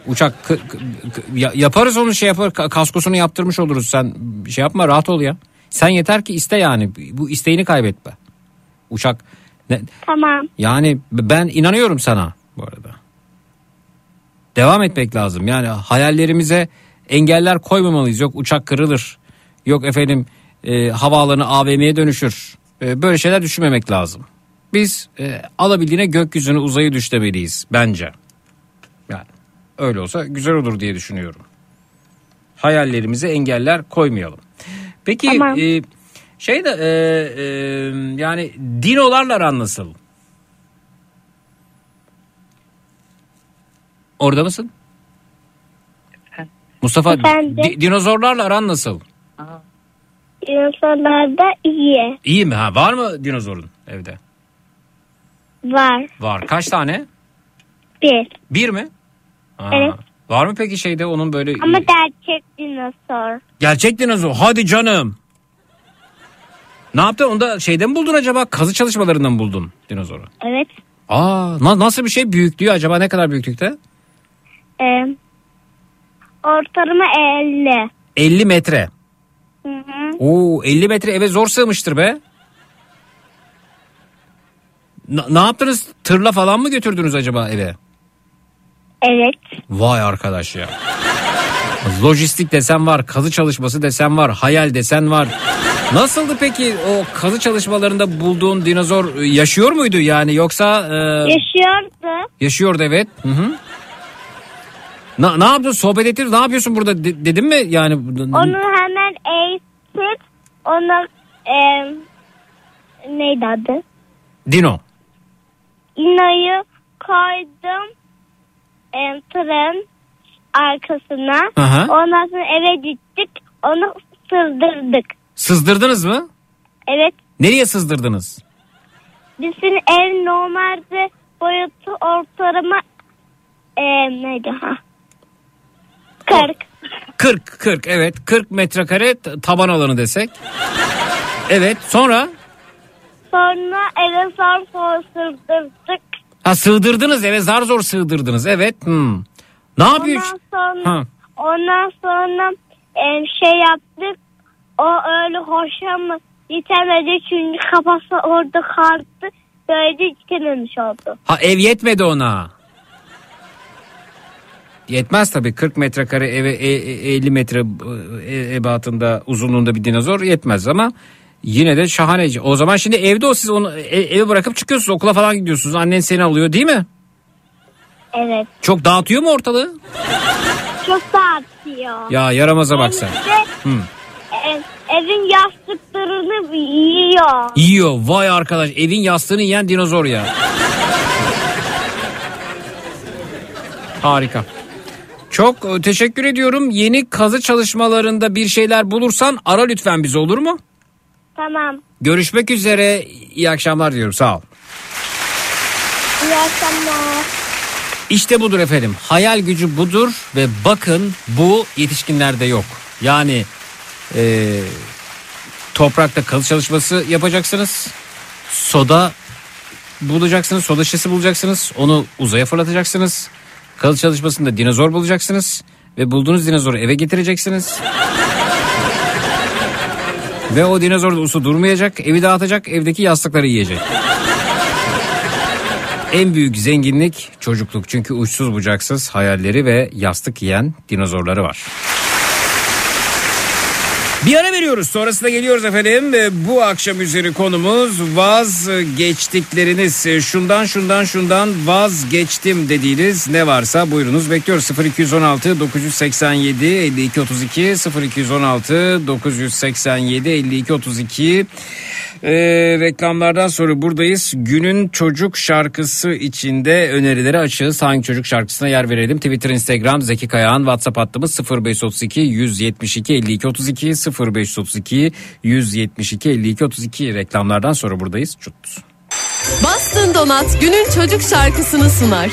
Uçak yaparız onu şey yapar ka- kaskosunu yaptırmış oluruz sen şey yapma rahat ol ya. Sen yeter ki iste yani bu isteğini kaybetme. Uçak ne, Tamam. yani ben inanıyorum sana bu arada. Devam etmek lazım. Yani hayallerimize engeller koymamalıyız. Yok uçak kırılır. Yok efendim e, havaalanı AVM'ye dönüşür. E, böyle şeyler düşünmemek lazım. Biz e, alabildiğine gökyüzüne uzayı düşlemeliyiz bence. Öyle olsa güzel olur diye düşünüyorum. Hayallerimize engeller koymayalım. Peki Tamam. e, şey de e, e, yani dinolarla aran nasıl? Orada mısın? Mustafa Efendim? di- dinozorlarla aran nasıl? Dinozorlarda iyi İyi mi? Ha, var mı dinozorun evde? var. Var. Kaç tane? Bir. Bir mi? Ha. Evet. Var mı peki şeyde onun böyle Ama gerçek dinozor. gerçek dinozor? Hadi canım. Ne yaptın? Onu da şeyden mi buldun acaba? Kazı çalışmalarından mı buldun dinozoru? Evet. Aa, na- nasıl bir şey? Büyüklüğü acaba ne kadar büyüklükte? Ee, ortalama 50. 50 metre. Hı hı. Oo 50 metre eve zor sığmıştır be. Na- ne yaptınız? Tırla falan mı götürdünüz acaba eve? Evet. Vay arkadaş ya. Lojistik desen var, kazı çalışması desen var, hayal desen var. Nasıldı peki o kazı çalışmalarında bulduğun dinozor e, yaşıyor muydu yani yoksa e, Yaşıyordu. yaşıyordu evet. Hı hı. Na, ne yaptın sohbet ettin ne yapıyorsun burada de- dedim mi yani Onu hemen eğitip ona e, neydi adı? Dino. İnayı koydum e, tırın arkasına. Aha. Ondan sonra eve gittik. Onu sızdırdık. Sızdırdınız mı? Evet. Nereye sızdırdınız? Bizim ev normalde boyutu ortalama e, neydi ha? 40. 40 40 evet 40 metrekare taban alanı desek. Evet sonra Sonra eve zor sızdırdık. Ha sığdırdınız eve zar zor sığdırdınız evet. Hmm. Ne yapıyor? Ondan sonra, Ha. ondan sonra e, şey yaptık. O öyle hoşuma yetemedi çünkü kafası orada kalktı. Böylece çıkamamış oldu. Ha ev yetmedi ona. Yetmez tabii 40 metrekare eve e- e- 50 metre e, ebatında uzunluğunda bir dinozor yetmez ama yine de şahane. O zaman şimdi evde o siz onu e- eve bırakıp çıkıyorsunuz okula falan gidiyorsunuz. Annen seni alıyor değil mi? Evet. Çok dağıtıyor mu ortalığı? Çok dağıtıyor. Ya yaramaza bak sen. E, evin yastıklarını yiyor. Yiyor vay arkadaş evin yastığını yiyen dinozor ya. Harika. Çok e, teşekkür ediyorum. Yeni kazı çalışmalarında bir şeyler bulursan ara lütfen bizi olur mu? Tamam. Görüşmek üzere. İyi akşamlar diyorum. Sağ ol. İyi akşamlar. İşte budur efendim. Hayal gücü budur ve bakın bu yetişkinlerde yok. Yani e, toprakta kazı çalışması yapacaksınız. Soda bulacaksınız. Soda şişesi bulacaksınız. Onu uzaya fırlatacaksınız. Kalı çalışmasında dinozor bulacaksınız ve bulduğunuz dinozoru eve getireceksiniz. Ve o dinozor da usu durmayacak, evi dağıtacak, evdeki yastıkları yiyecek. En büyük zenginlik çocukluk çünkü uçsuz bucaksız hayalleri ve yastık yiyen dinozorları var. Bir ara veriyoruz sonrasında geliyoruz efendim. Ee, Bu akşam üzeri konumuz vazgeçtikleriniz. Ee, Şundan şundan şundan vazgeçtim dediğiniz ne varsa buyurunuz bekliyoruz. 0216 987 52 32 0216 987 52 32 ee, reklamlardan sonra buradayız. Günün çocuk şarkısı içinde önerileri açığız. Hangi çocuk şarkısına yer verelim? Twitter, Instagram, Zeki Kayağan, WhatsApp hattımız 0532 172 52 32 0532 172 52 32 reklamlardan sonra buradayız. Çut. Bastın Donat günün çocuk şarkısını sunar.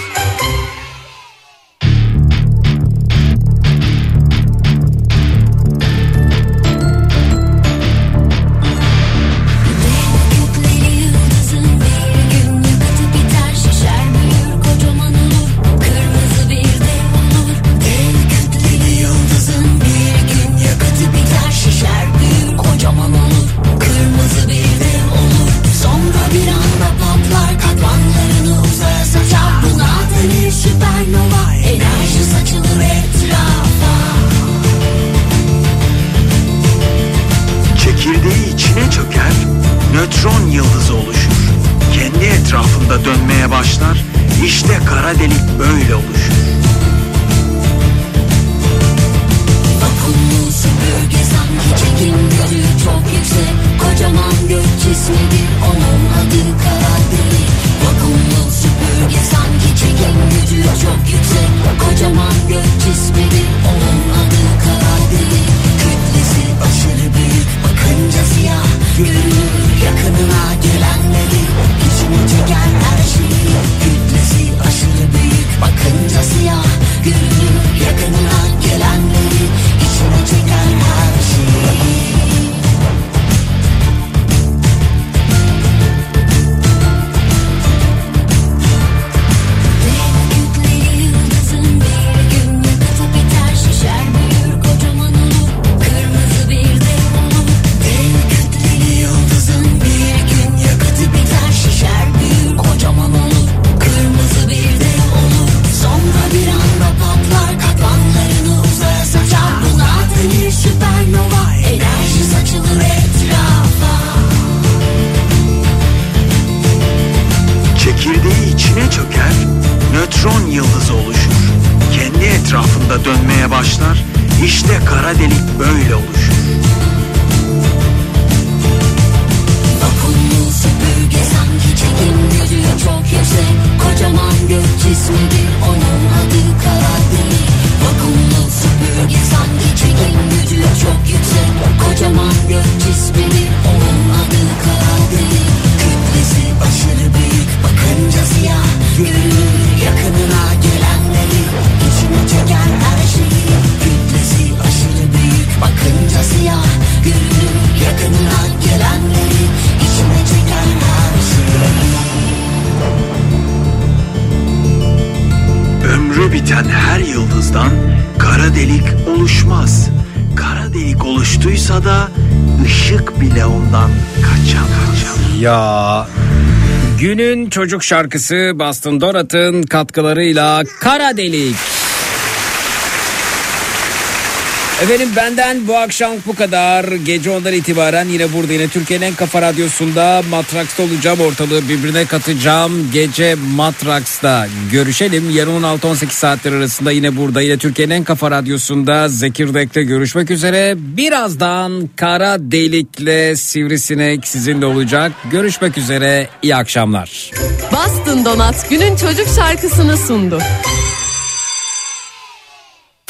Çocuk şarkısı Boston Donat'ın katkılarıyla Kara Delik. Efendim benden bu akşam bu kadar. Gece ondan itibaren yine burada yine Türkiye'nin en kafa radyosunda Matraks'ta olacağım. Ortalığı birbirine katacağım. Gece Matraks'ta görüşelim. Yarın 16-18 saatler arasında yine burada yine Türkiye'nin en kafa radyosunda Zekirdek'te görüşmek üzere. Birazdan Kara Delik'le Sivrisinek sizinle olacak. Görüşmek üzere. İyi akşamlar. Bastın Donat günün çocuk şarkısını sundu.